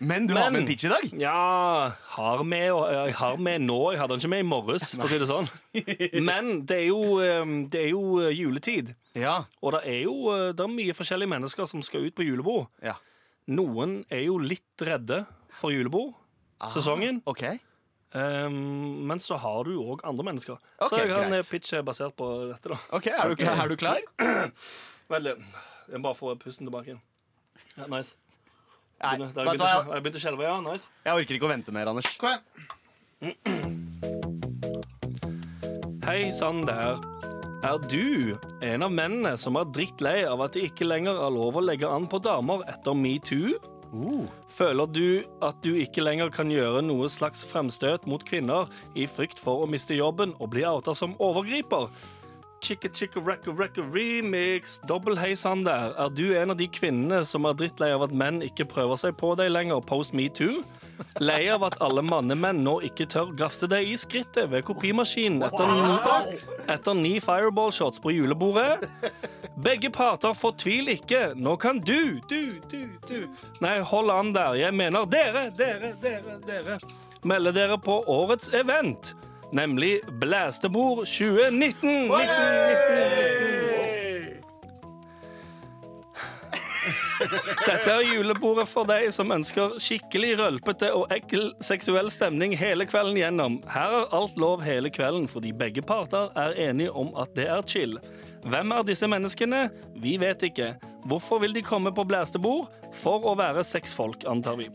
Men du har med en pitch i dag? Ja, har med, og, jeg har med nå. Jeg hadde den ikke med i morges, for å si det sånn. Men det er jo, eh, det er jo eh, juletid. Ja. Og det er jo eh, det er mye forskjellige mennesker som skal ut på julebord. ja. Noen er jo litt redde for julebord-sesongen. okay. Um, men så har du òg andre mennesker. Okay, så jeg har en eh, pitch basert på dette. da Ok, Er du klar? Er du klar? Litt. Jeg bare få pusten tilbake igjen. Ja, nice. Nei, jeg begynt å hva? skjelve- jeg har begynt å skjelve. Ja, nice. Jeg orker ikke å vente mer, Anders. Kom igjen. Hei sann der. Er du en av mennene som er drittlei av at det ikke lenger er lov å legge an på damer etter metoo? Føler du at du ikke lenger kan gjøre noe slags fremstøt mot kvinner i frykt for å miste jobben og bli outa som overgriper? Chicka chicka racka racka remix. Dobbel hei sann der. Er du en av de kvinnene som er drittlei av at menn ikke prøver seg på deg lenger post metoo? Lei av at alle mannemenn nå ikke tør grafse deg i skrittet ved kopimaskinen etter, etter ni fireball-shots på julebordet? Begge parter fortvil ikke. Nå kan du, du, du, du Nei, hold an der. Jeg mener dere, dere, dere, dere. Melde dere på årets event. Nemlig Blæstebord 2019. 19, 19, 19. Dette er julebordet for deg som ønsker skikkelig rølpete og ekkel seksuell stemning hele kvelden gjennom. Her er alt lov hele kvelden fordi begge parter er enige om at det er chill. Hvem er disse menneskene? Vi vet ikke. Hvorfor vil de komme på blæstebord? For å være sexfolk, antar vi.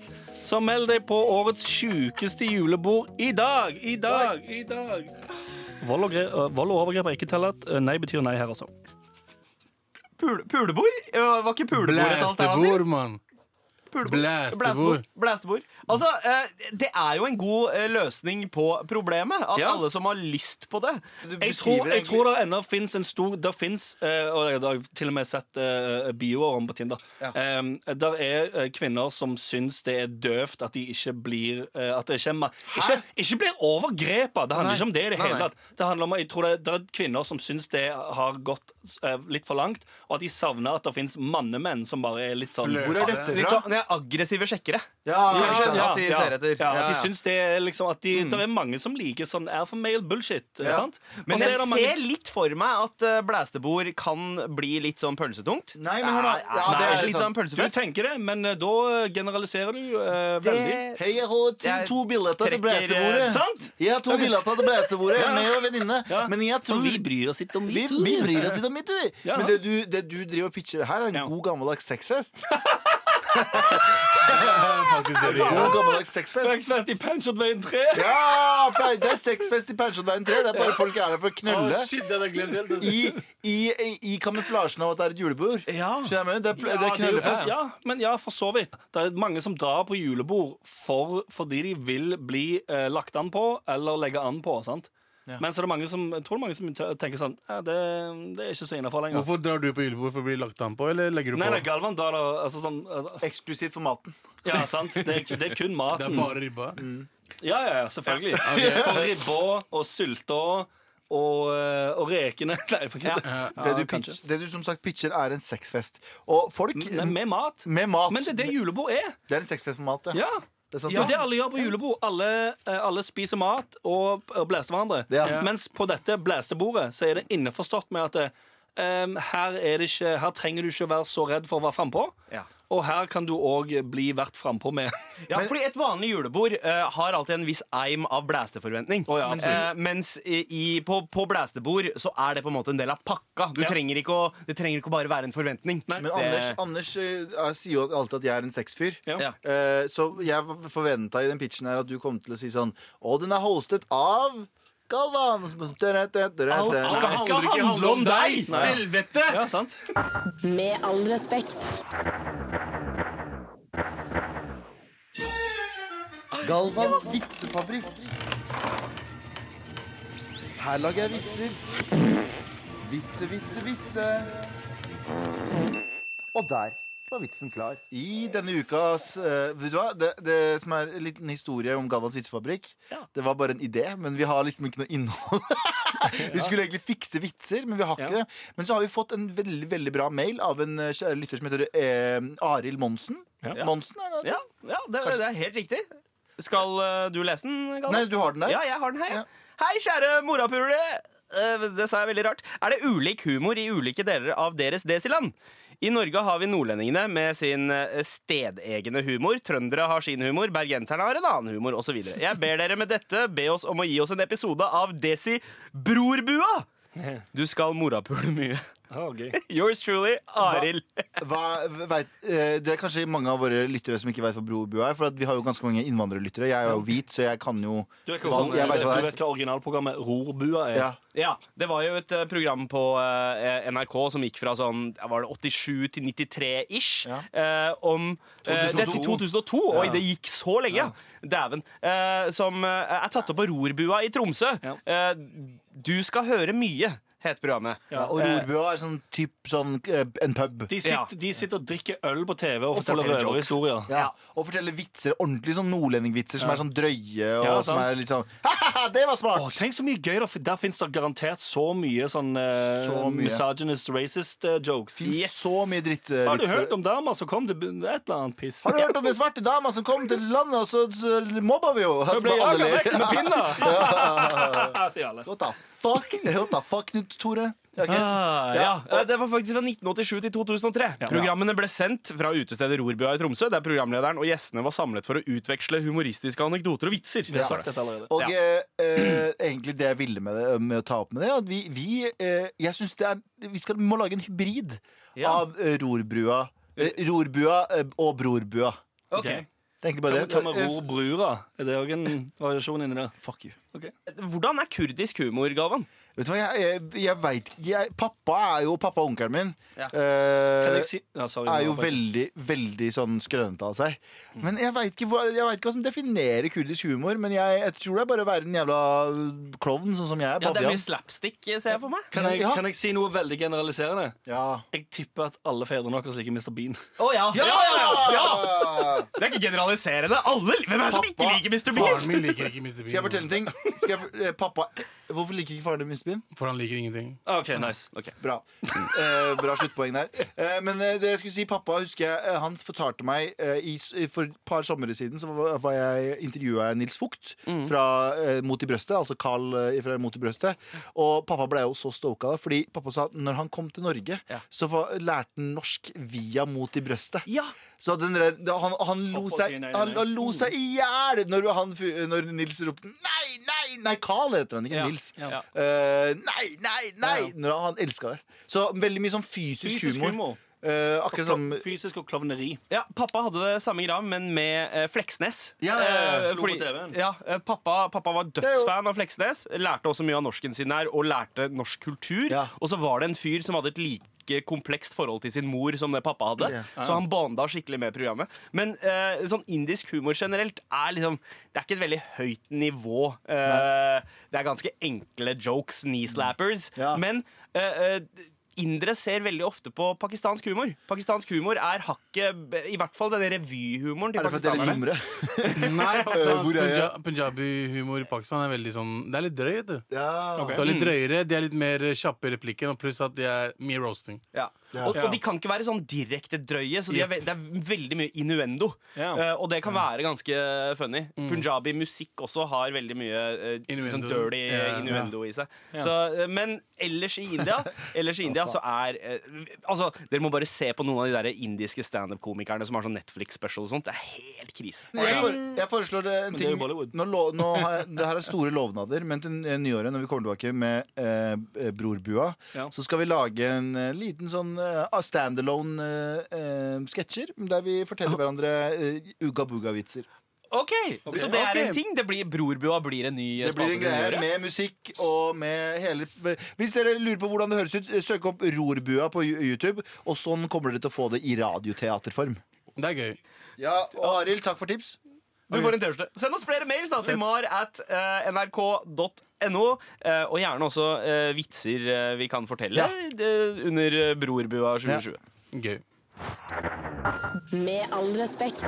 Så meld deg på årets sjukeste julebord i dag! I dag! I dag! Vold og, øh, vold og overgrep er ikke tillatt. Øh, Nei betyr nei her, altså. Pul pulebord? Var ikke pulebord et alternativ? Blæstebord, mann. Blæstebord. Blæstebord. Blæstebord. Altså, eh, det er jo en god eh, løsning på problemet. At Ja. alle som har lyst på det Jeg tror, jeg tror det ennå fins en stor Det fins, eh, og jeg har til og med sett bioer om på Tinder. Ja. Um, der er eh, kvinner som syns det er døvt at de ikke blir eh, At det ikke, ikke, ikke blir overgrepet. Det handler Nei. ikke om det i det hele tatt. Det handler om, jeg tror det, det er kvinner som syns det har gått eh, litt for langt, og at de savner at det fins mannemenn som bare er litt sånn Hvor er dette Litt fra? sånn ja, aggressive sjekkere. Ja, Kanskje, sant? Ja. at de ser etter. Ja, Ja, at de syns det er liksom at de, Det er mange som liker sånn alpha male bullshit. Ja. Sant? Men jeg mange- ser litt for meg at eh, blæstebord kan bli litt sånn pølsetungt. Nei, men hør nå. Ja, det er litt sånn pølsetungt Du tenker det, men eh, da generaliserer du eh, veldig. Hei, jeg har to billetter til blæstebordet. Sant? Jeg har to billetter til blæstebordet. Jeg er med og venninne. Ja. Men jeg For tror vi bryr oss ikke om vi, vi bryr oss ikke om mitt, vi. Ja. Men det du, det du driver og pitcher her, er en Ja. god gammeldags sexfest. Faktisk det de gjør. God gammeldags sexfest. Sexfest i Pensjonveien 3. Ja! Det er sexfest i Pensjonveien 3. Det er bare folk er der for å Å, Oh, shit, det hadde jeg glemt helt. I, i, i, I kamuflasjen av at det er et julebord. Ja. Skjønner du? Det er, det er knøllefest. Ja, men ja, for så vidt. Det er mange som drar på julebord for, fordi de vil bli eh, lagt an på eller legge an på. sant? Ja. Men så er det mange som, jeg tror det er mange som tenker sånn ja, det, det er ikke så innafor lenger. Hvorfor drar du på julebord for å bli lagt an på, eller legger du Nei, på? nei, Galvan drar da altså, sånn, altså. Eksklusivt for maten. Ja, sant. Det er, det er kun Det er bare ribba? Ja, ja, ja, selvfølgelig. For ribba og sylta og, eh, og rekene Nei, for Ja. Det du, pitch, det du som sagt pitcher, er en sexfest. Og folk Nei, med mat. Med mat. Men det er det julebord er. Det er en sexfest for mat, ja. Ja. Det er sant. Det er det alle gjør på julebord. Alle, eh, alle spiser mat og, og blæser hverandre. Ja. Mens på dette blæstebordet så er det innforstått med at um, her, er det ikke, her trenger du ikke være så redd for å være frampå. Ja. Og her kan du òg bli vært frampå med. Ja, fordi Et vanlig julebord uh, har alltid en viss eim av blæsteforventning. Oh, ja. Eh, mens i, på, på blæstebord så er det på en måte en del av pakka. Du Ja. trenger ikke å, det trenger ikke å bare være en forventning. Men Det- Anders, Anders eh, sier jo alltid at jeg er en sexfyr. Eh, så jeg forventa i den pitchen her at du kom til å si sånn Å, den er hostet av Galvan. Alt skal ikke handle om deg! Helvete! Ja, sant? Med all respekt. Galvans vitsefabrikk. Her lager jeg vitser. Vitse, vitse, vitse. Og der var vitsen klar. I denne ukas eh, Vet du hva? Det, det som er en liten historie om Galvans vitsefabrikk, Ja. det var bare en idé, men vi har liksom ikke noe innhold. vi skulle egentlig fikse vitser, men vi har ikke Ja. det. Men så har vi fått en veldig veldig bra mail av en eh, kjære lytter som heter eh, Arild Monsen. Ja. Monsen, er det? Ja, ja det, det er helt riktig. Skal eh, du lese den, Galvan? Nei, du har den der? Ja, jeg har den her. Ja. Hei, kjære morapule. Eh, Det sa jeg veldig rart. Er det ulik humor i ulike deler av deres desiland? I Norge har vi nordlendingene med sin eh, stedegne humor. Trøndere har sin humor, bergenserne har en annen humor osv. Jeg ber dere med dette be oss om å gi oss en episode av Desi Brorbua. Du skal morapule mye. Ja, gøy. Yours truly, Arild. Hva, vet, eh, det er kanskje mange av våre lyttere som ikke vet hva Brobu er. For at vi har jo ganske mange innvandrerlyttere. Jeg er jo hvit, så jeg kan jo Du hva, Sånn, jeg vet du vet hva originalprogrammet Rorbua er? ja. Ja, Det var jo et eh, program på uh, NRK som gikk fra sånn ja, var det 87 til 93-ish. Ja. Uh, om eh, Det er til 2002. Oi, det gikk så lenge, ja. Dæven. Eh, som er tatt opp på Rorbua i Tromsø. Ja. Eh, du skal høre mye, het programmet. Ja, og rorbua er sånn typ sånn eh, en pub. De, sitter, de sitter og drikker øl på TV og, Og forteller røverhistorier. Ja, og forteller vitser, ordentlig sånn nordlendingvitser som er sånn drøye. Og Ja, som er litt sånn Ha-ha, det var smart! Åh, tenk så mye gøy Der, der finnes det garantert så mye sånn uh, Så mye. misogynist, racist uh, jokes. Yes. så mye drittvitser. Har du hørt om damer som kom til et eller annet piss? Har du hørt om den svarte dama som kom til landet, og så, så mobba vi jo? Hun ble Altså, alle jaga vekk med pinner! sier alle. Fuck? What the fuck, Knut Tore? Okay. Ah, ja. Eh, Det var faktisk fra 1987 til 2003. Programmene ble sendt fra utestedet Rorbua i Tromsø, der programlederen og gjestene var samlet for å utveksle humoristiske anekdoter og vitser. Ja. Og eh, eh, egentlig det jeg ville med, det, med å ta opp med det, at vi, vi eh, Jeg syns det er Vi skal, må lage en hybrid Ja. av rorbrua eh, Rorbua eh, og brorbua. Okay. Ok. Det er egentlig bare det. ror brura? Er det òg en variasjon inni der? Fuck you. Hvordan er kurdisk humor, Galvan? Vet du hva, jeg, jeg, jeg veit ikke Pappa er jo Pappa og onkelen min. Ja. eh, si ja, sorry, er jo veldig, veldig sånn skrønete av seg. Men jeg veit ikke, jeg vet ikke hva som definerer kurdisk humor. Men jeg, jeg tror det er bare å være en jævla klovn, sånn som jeg er. Ja, det er mye slapstick, ser jeg for meg. Kan jeg, Ja. kan jeg si noe veldig generaliserende? Ja. Jeg tipper at alle fedrene deres liker Mr. Bean. Å ja. Ja! Det er ikke generaliserende. Alle, hvem er det som ikke liker Mr. Bean? Faren min liker ikke Mr. Bean. Skal jeg fortelle en ting? Skal jeg, for- eh, pappa, Hvorfor liker ikke faren din Mr. Bean? For han liker ingenting. OK, nice. Bra. Eh, bra sluttpoeng der. Eh, men eh, det jeg skulle si, pappa husker jeg, eh, han fortalte meg eh, i, For et par somre siden så var, jeg intervjua Nils mm. fra eh, Mot i brøstet. Altså Carl fra Mot i brøstet. Og pappa ble jo så stoka fordi pappa sa at når han kom til Norge, Ja. så var, lærte han norsk via Mot i brøstet. Ja. Så den, der- han, han, lo seg, han, han lo seg i hjel når, når Nils ropte Nei, nei, nei! Carl heter han, ikke Ja, Nils. ja. Uh, nei, nei, nei! Når han elska det. Så veldig mye sånn fysisk, Fysisk humor. humor. Uh, akkurat som Fysisk og klovneri. Ja, Pappa hadde det samme greia, men med uh, Fleksnes. Ja, uh, TV-en. ja, pappa, pappa var dødsfan av Fleksnes. Lærte også mye av norsken sin der, og lærte norsk kultur. Ja. Og så var det en fyr som hadde et like komplekst forhold til sin mor som det pappa hadde. Ja. Så han bonda skikkelig med programmet. Men uh, sånn indisk humor generelt er liksom Det er ikke et veldig høyt nivå. Uh, det er ganske enkle jokes, knee slappers. Ja. Men uh, Indere ser veldig ofte på pakistansk humor. Pakistansk humor er hakket I hvert fall denne revyhumoren til pakistanerne. Er det for at dere er litt dummere? Nei, Pakistan, er? Punja- Punjabi-humor i Pakistan er veldig sånn Det er litt drøy, vet du. Ja. Så litt drøyere, De er litt mer kjappe i replikken, og pluss at de er mye roasting. Ja. Og, og de kan ikke være sånn direkte drøye, så de er ve det er veldig mye innuendo. Ja. Eh, og det kan være ganske funny. Punjabi musikk også har veldig mye uh, sånn dirty Ja. innuendo i seg. Ja. Så, uh, men ellers i India Ellers i India så er eh, Altså, Dere må bare se på noen av de der indiske standup-komikerne som har sånn Netflix-special og sånt. Det er helt krise. Jeg, for, jeg foreslår en ting nå, nå har jeg, Det her er store lovnader, men til eh, nyåret, når vi kommer tilbake med eh, Brorbua, Ja. så skal vi lage en eh, liten sånn eh, standalone-sketsjer uh, der vi forteller hverandre uh, uga-buga-vitser. OK! Så det er en ting. Det blir Brorbua blir en ny Det blir en greie med musikk og med hele Hvis dere lurer på hvordan det høres ut, søk opp Rorbua på YouTube, og sånn kommer dere til å få det i radioteaterform. Det er gøy. Ja, og Arild, takk for tips. Du får en T-skjorte. Send oss flere mails da, til mar at uh, nrk.no. Uh, og gjerne også uh, vitser eh, vi kan fortelle Ja. eh, under eh, Brorbua 2020. Gøy. Med all respekt.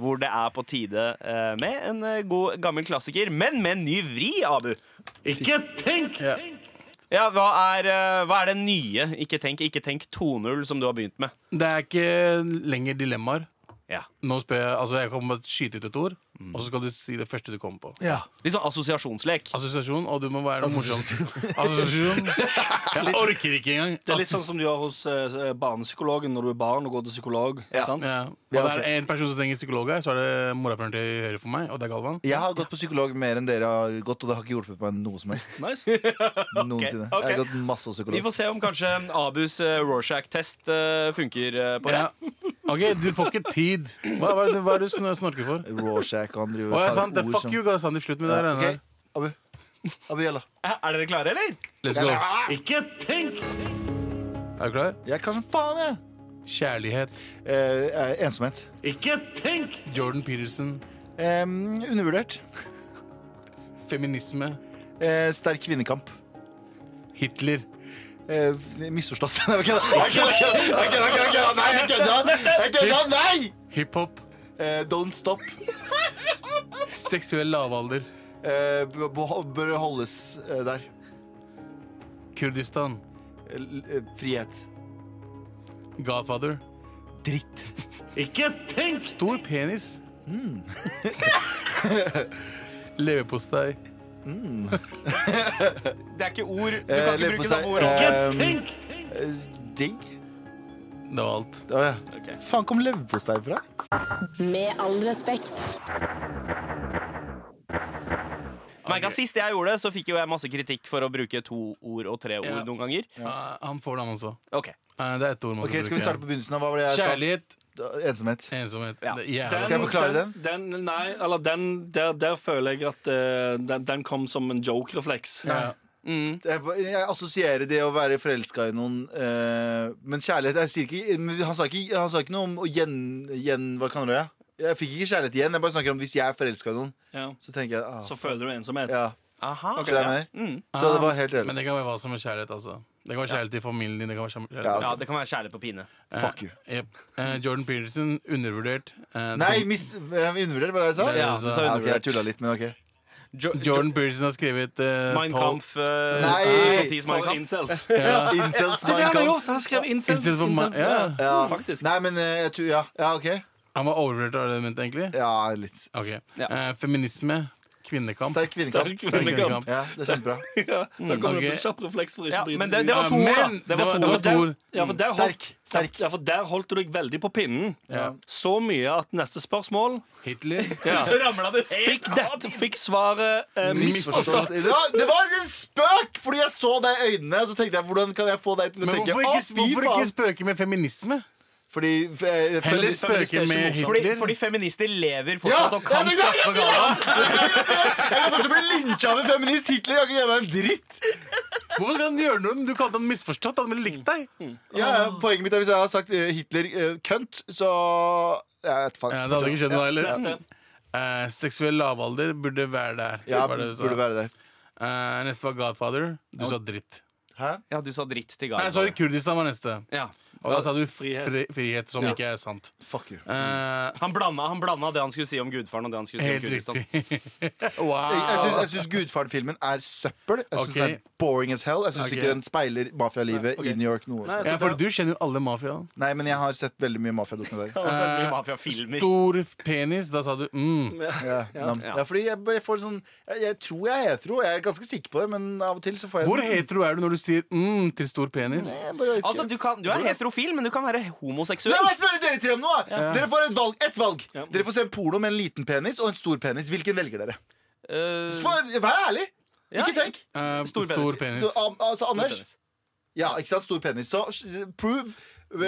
Hvor det er på tide eh, med en eh, god gammel klassiker, men med en ny vri, Abu. Ikke tenk! Ja. Ja, hva er, eh, hva er det nye Ikke tenk, ikke tenk 2.0 som du har begynt med? Det er ikke lenger dilemmaer. Ja. Nå spør jeg, altså jeg kommer med å skyte ut et ord, og så skal du si det første du kommer på. Ja. Litt sånn assosiasjonslek. Assosiasjon, og du må være noe morsomt. Assosiasjon. Jeg orker ikke engang. Det er litt sånn som du gjør hos eh, barnepsykologen når du er barn og går til psykolog. Ja. Sant? Ja. Og det er en person som trenger psykolog her, så er det morapuleren til høyre for meg, og det er Galvan. Jeg har gått på psykolog mer enn dere har gått, og det har ikke hjulpet meg noe som helst. Nice. Noensinne. Okay. Jeg har gått masse hos Vi får se om kanskje Abus uh, Rorschach-test uh, funker uh, på det. Ja. OK, du får ikke tid. Hva, hva er det hva er det du sn- snorker for? Rorschach og han driver Å, og ja, sant, det, ord fuck som- you, Galvan. Slutt med det der. ok. Abu. Abu, gjella. Eh, Er dere klare, eller? Let's go. Ikke tenk! Er du klar? Jeg er klar som faen, jeg. Kjærlighet. Eh, eh, ensomhet. Ikke tenk! Jordan Peterson. Eh, undervurdert. Feminisme. Eh, sterk kvinnekamp. Hitler. Eh, misforstått. Nei, jeg kødda! Nei, jeg kødda! Nei! Hiphop. Eh, don't stop. Seksuell lavalder. Eh, bør holdes eh, der. Kurdistan. L- frihet. Godfather. Dritt. Ikke tenk! Stor penis. Leverpostei. Det er ikke ord. Du Eh, kan ikke bruke samme ord. Ikke eh, eh, Digg? Det var alt. Oh, ja. okay. Faen kom leverpostei fra? Med all respekt. Merka Sist jeg gjorde det, så fikk jo jeg masse kritikk for å bruke to ord og tre ord Ja. noen ganger. Uh, han får den også. Ok Uh, det er ett ord man Ok, skal Skal vi starte på begynnelsen? av Hva var det jeg sa? Kjærlighet, Ensomhet. ensomhet. Ja. Det er jævlig. Skal jeg forklare den? den nei, eller den der, der føler jeg at eh, den, den kom som en joke-refleks. Ja. Jeg, jeg assosierer det å være forelska i noen eh, Men kjærlighet jeg sier ikke, men han, sa ikke, han sa ikke noe om å gjen... gjen hva kan du det? Jeg fikk ikke kjærlighet igjen. Jeg bare snakker om hvis jeg er forelska i noen. Ja. Så tenker jeg ah, Så føler du ensomhet. ja. Aha. Så, det er mer. Mm. så det var helt Men reelt. det kan være hva som er kjærlighet, altså. Det kan være kjærlighet til familien din. Det kan være kjærlighet. Ja, Ja, det kan være kjærlighet på pine. Fuck you. Yep. Eh, Jordan Peterson, undervurdert. Eh, Nei, det- miss, jeg undervurderte hva jeg sa. Ja, så- du sa Ja, ok, jeg undervurdert. tulla litt, men ok. Jo, Jordan Peterson har skrevet uh, Mein Kampf uh, Nei! Mein For Kampf. incels. Ja. Incels Det er det Mein han har Kampf. gjort! Han har skrevet incels. Incels for ma- incels, ja. Ja. Faktisk. Nei, men eh, jeg tror Ja, ja OK. Han var overvurdert av det mente, egentlig? Ja, litt. Okay. Ja. Eh, feminisme. Kvinnekamp. Sterk kvinnekamp. Sterk kvinnekamp. Ja, det er kjempebra. Ja, da kommer det ok. kjapp refleks for ikke Ja, å drite men seg det, ut. det var to ord, da. Det var to det var to. Ja, for der Sterk. Sterk. ja, for der holdt du deg veldig på pinnen. Ja. Så mye at neste spørsmål Hitler. ja, Så ramla det fikk, dette, fikk svaret eh, misforstått. Det var, det var en spøk! Fordi jeg så deg i øynene, og så tenkte jeg hvordan kan jeg få deg til å Men tenke hvorfor ikke, hvorfor ikke spøke med feminisme? Fordi eh, Heller spøke med Hitler? fordi feminister lever Ja, fortsatt og kan straffe galla. Jeg kan fortsatt bli lynsja av en feminist. Hitler kan ikke gjøre meg en dritt. Hvorfor skal han gjøre noe? Du kalte han misforstått. Han ville likt deg. Ja, ja, poenget mitt er Hvis jeg hadde sagt eh, Hitler uh, kønt, så ja, jeg vet faen. Ja, det hadde ikke skjedd noe heller. Eh, seksuell lavalder burde være der. Ja, burde være der. uh, neste var Godfather. Du sa dritt. Hæ? Ja, du sa dritt til Nei, sorry, Kurdistan var neste. Ja. Og da sa du Frihet. fri, frihet, som Ja. ikke er sant. Fuck you. Uh, Han blanda, han blanda det han skulle si om gudfaren, og det han skulle si om Kurdistan. riktig. Jeg, jeg wow. syns, jeg Gudfaren-filmen er søppel. Jeg syns okay. den er boring as hell. Jeg syns okay. ikke den speiler mafialivet okay. i New York. noe Nei, Ja, for du kjenner jo alle mafiaen. Nei, men jeg har sett veldig mye mafiadokumentarer. Uh, har sett. Stor penis. Da sa du mm. Ja, ja, ja, fordi jeg, bare får sånn jeg, jeg tror jeg er hetero. Jeg er ganske sikker på det, men av og til så får jeg Hvor hetero er du når du sier mm til stor penis? Nei, jeg bare vet ikke. Altså, du, kan, du er heterofil, men du kan være homoseksuell. La meg spørre dere tre om noe! Dere får et valg. Et valg. Dere får se en porno med en liten penis og en stor penis. Hvilken velger dere? Uh... For, vær ærlig! Ja. Ikke tenk. Uh, Stor stor, penis. penis. Så, altså, Anders Ja, ikke sant? Stor penis. Så prove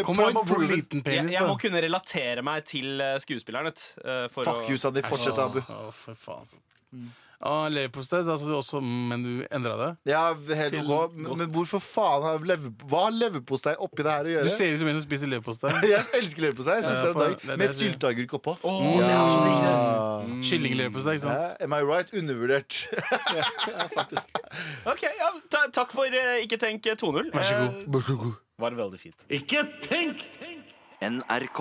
Kommer an Point på hvor liten jeg, ja, jeg må da. kunne relatere meg til eh, skuespilleren. Uh, eh, for Fuck å- you, Sandeep. Fortsett, Abu. Oh, for faen. altså. Ah, Leverpostei, da sa du også mm, men du endra det? Ja, helt Til ok. Men, men hvorfor faen har lever, Hva har leverpostei oppi det her å Du gjøre? ser ut som en som spiser leverpostei. Jeg elsker leverpostei. Jeg spiser Ja, det for- en det er dag det med jeg sier. sylteagurk oppå. Åh, det er så digg, det. Ja. Kyllingleverpostei, ikke sant? Ja, Am I right? Undervurdert. Ok, ja, ta, Takk for eh, Ikke tenk eh, 2-0. Vær så god. Eh, Var veldig fint. NRK.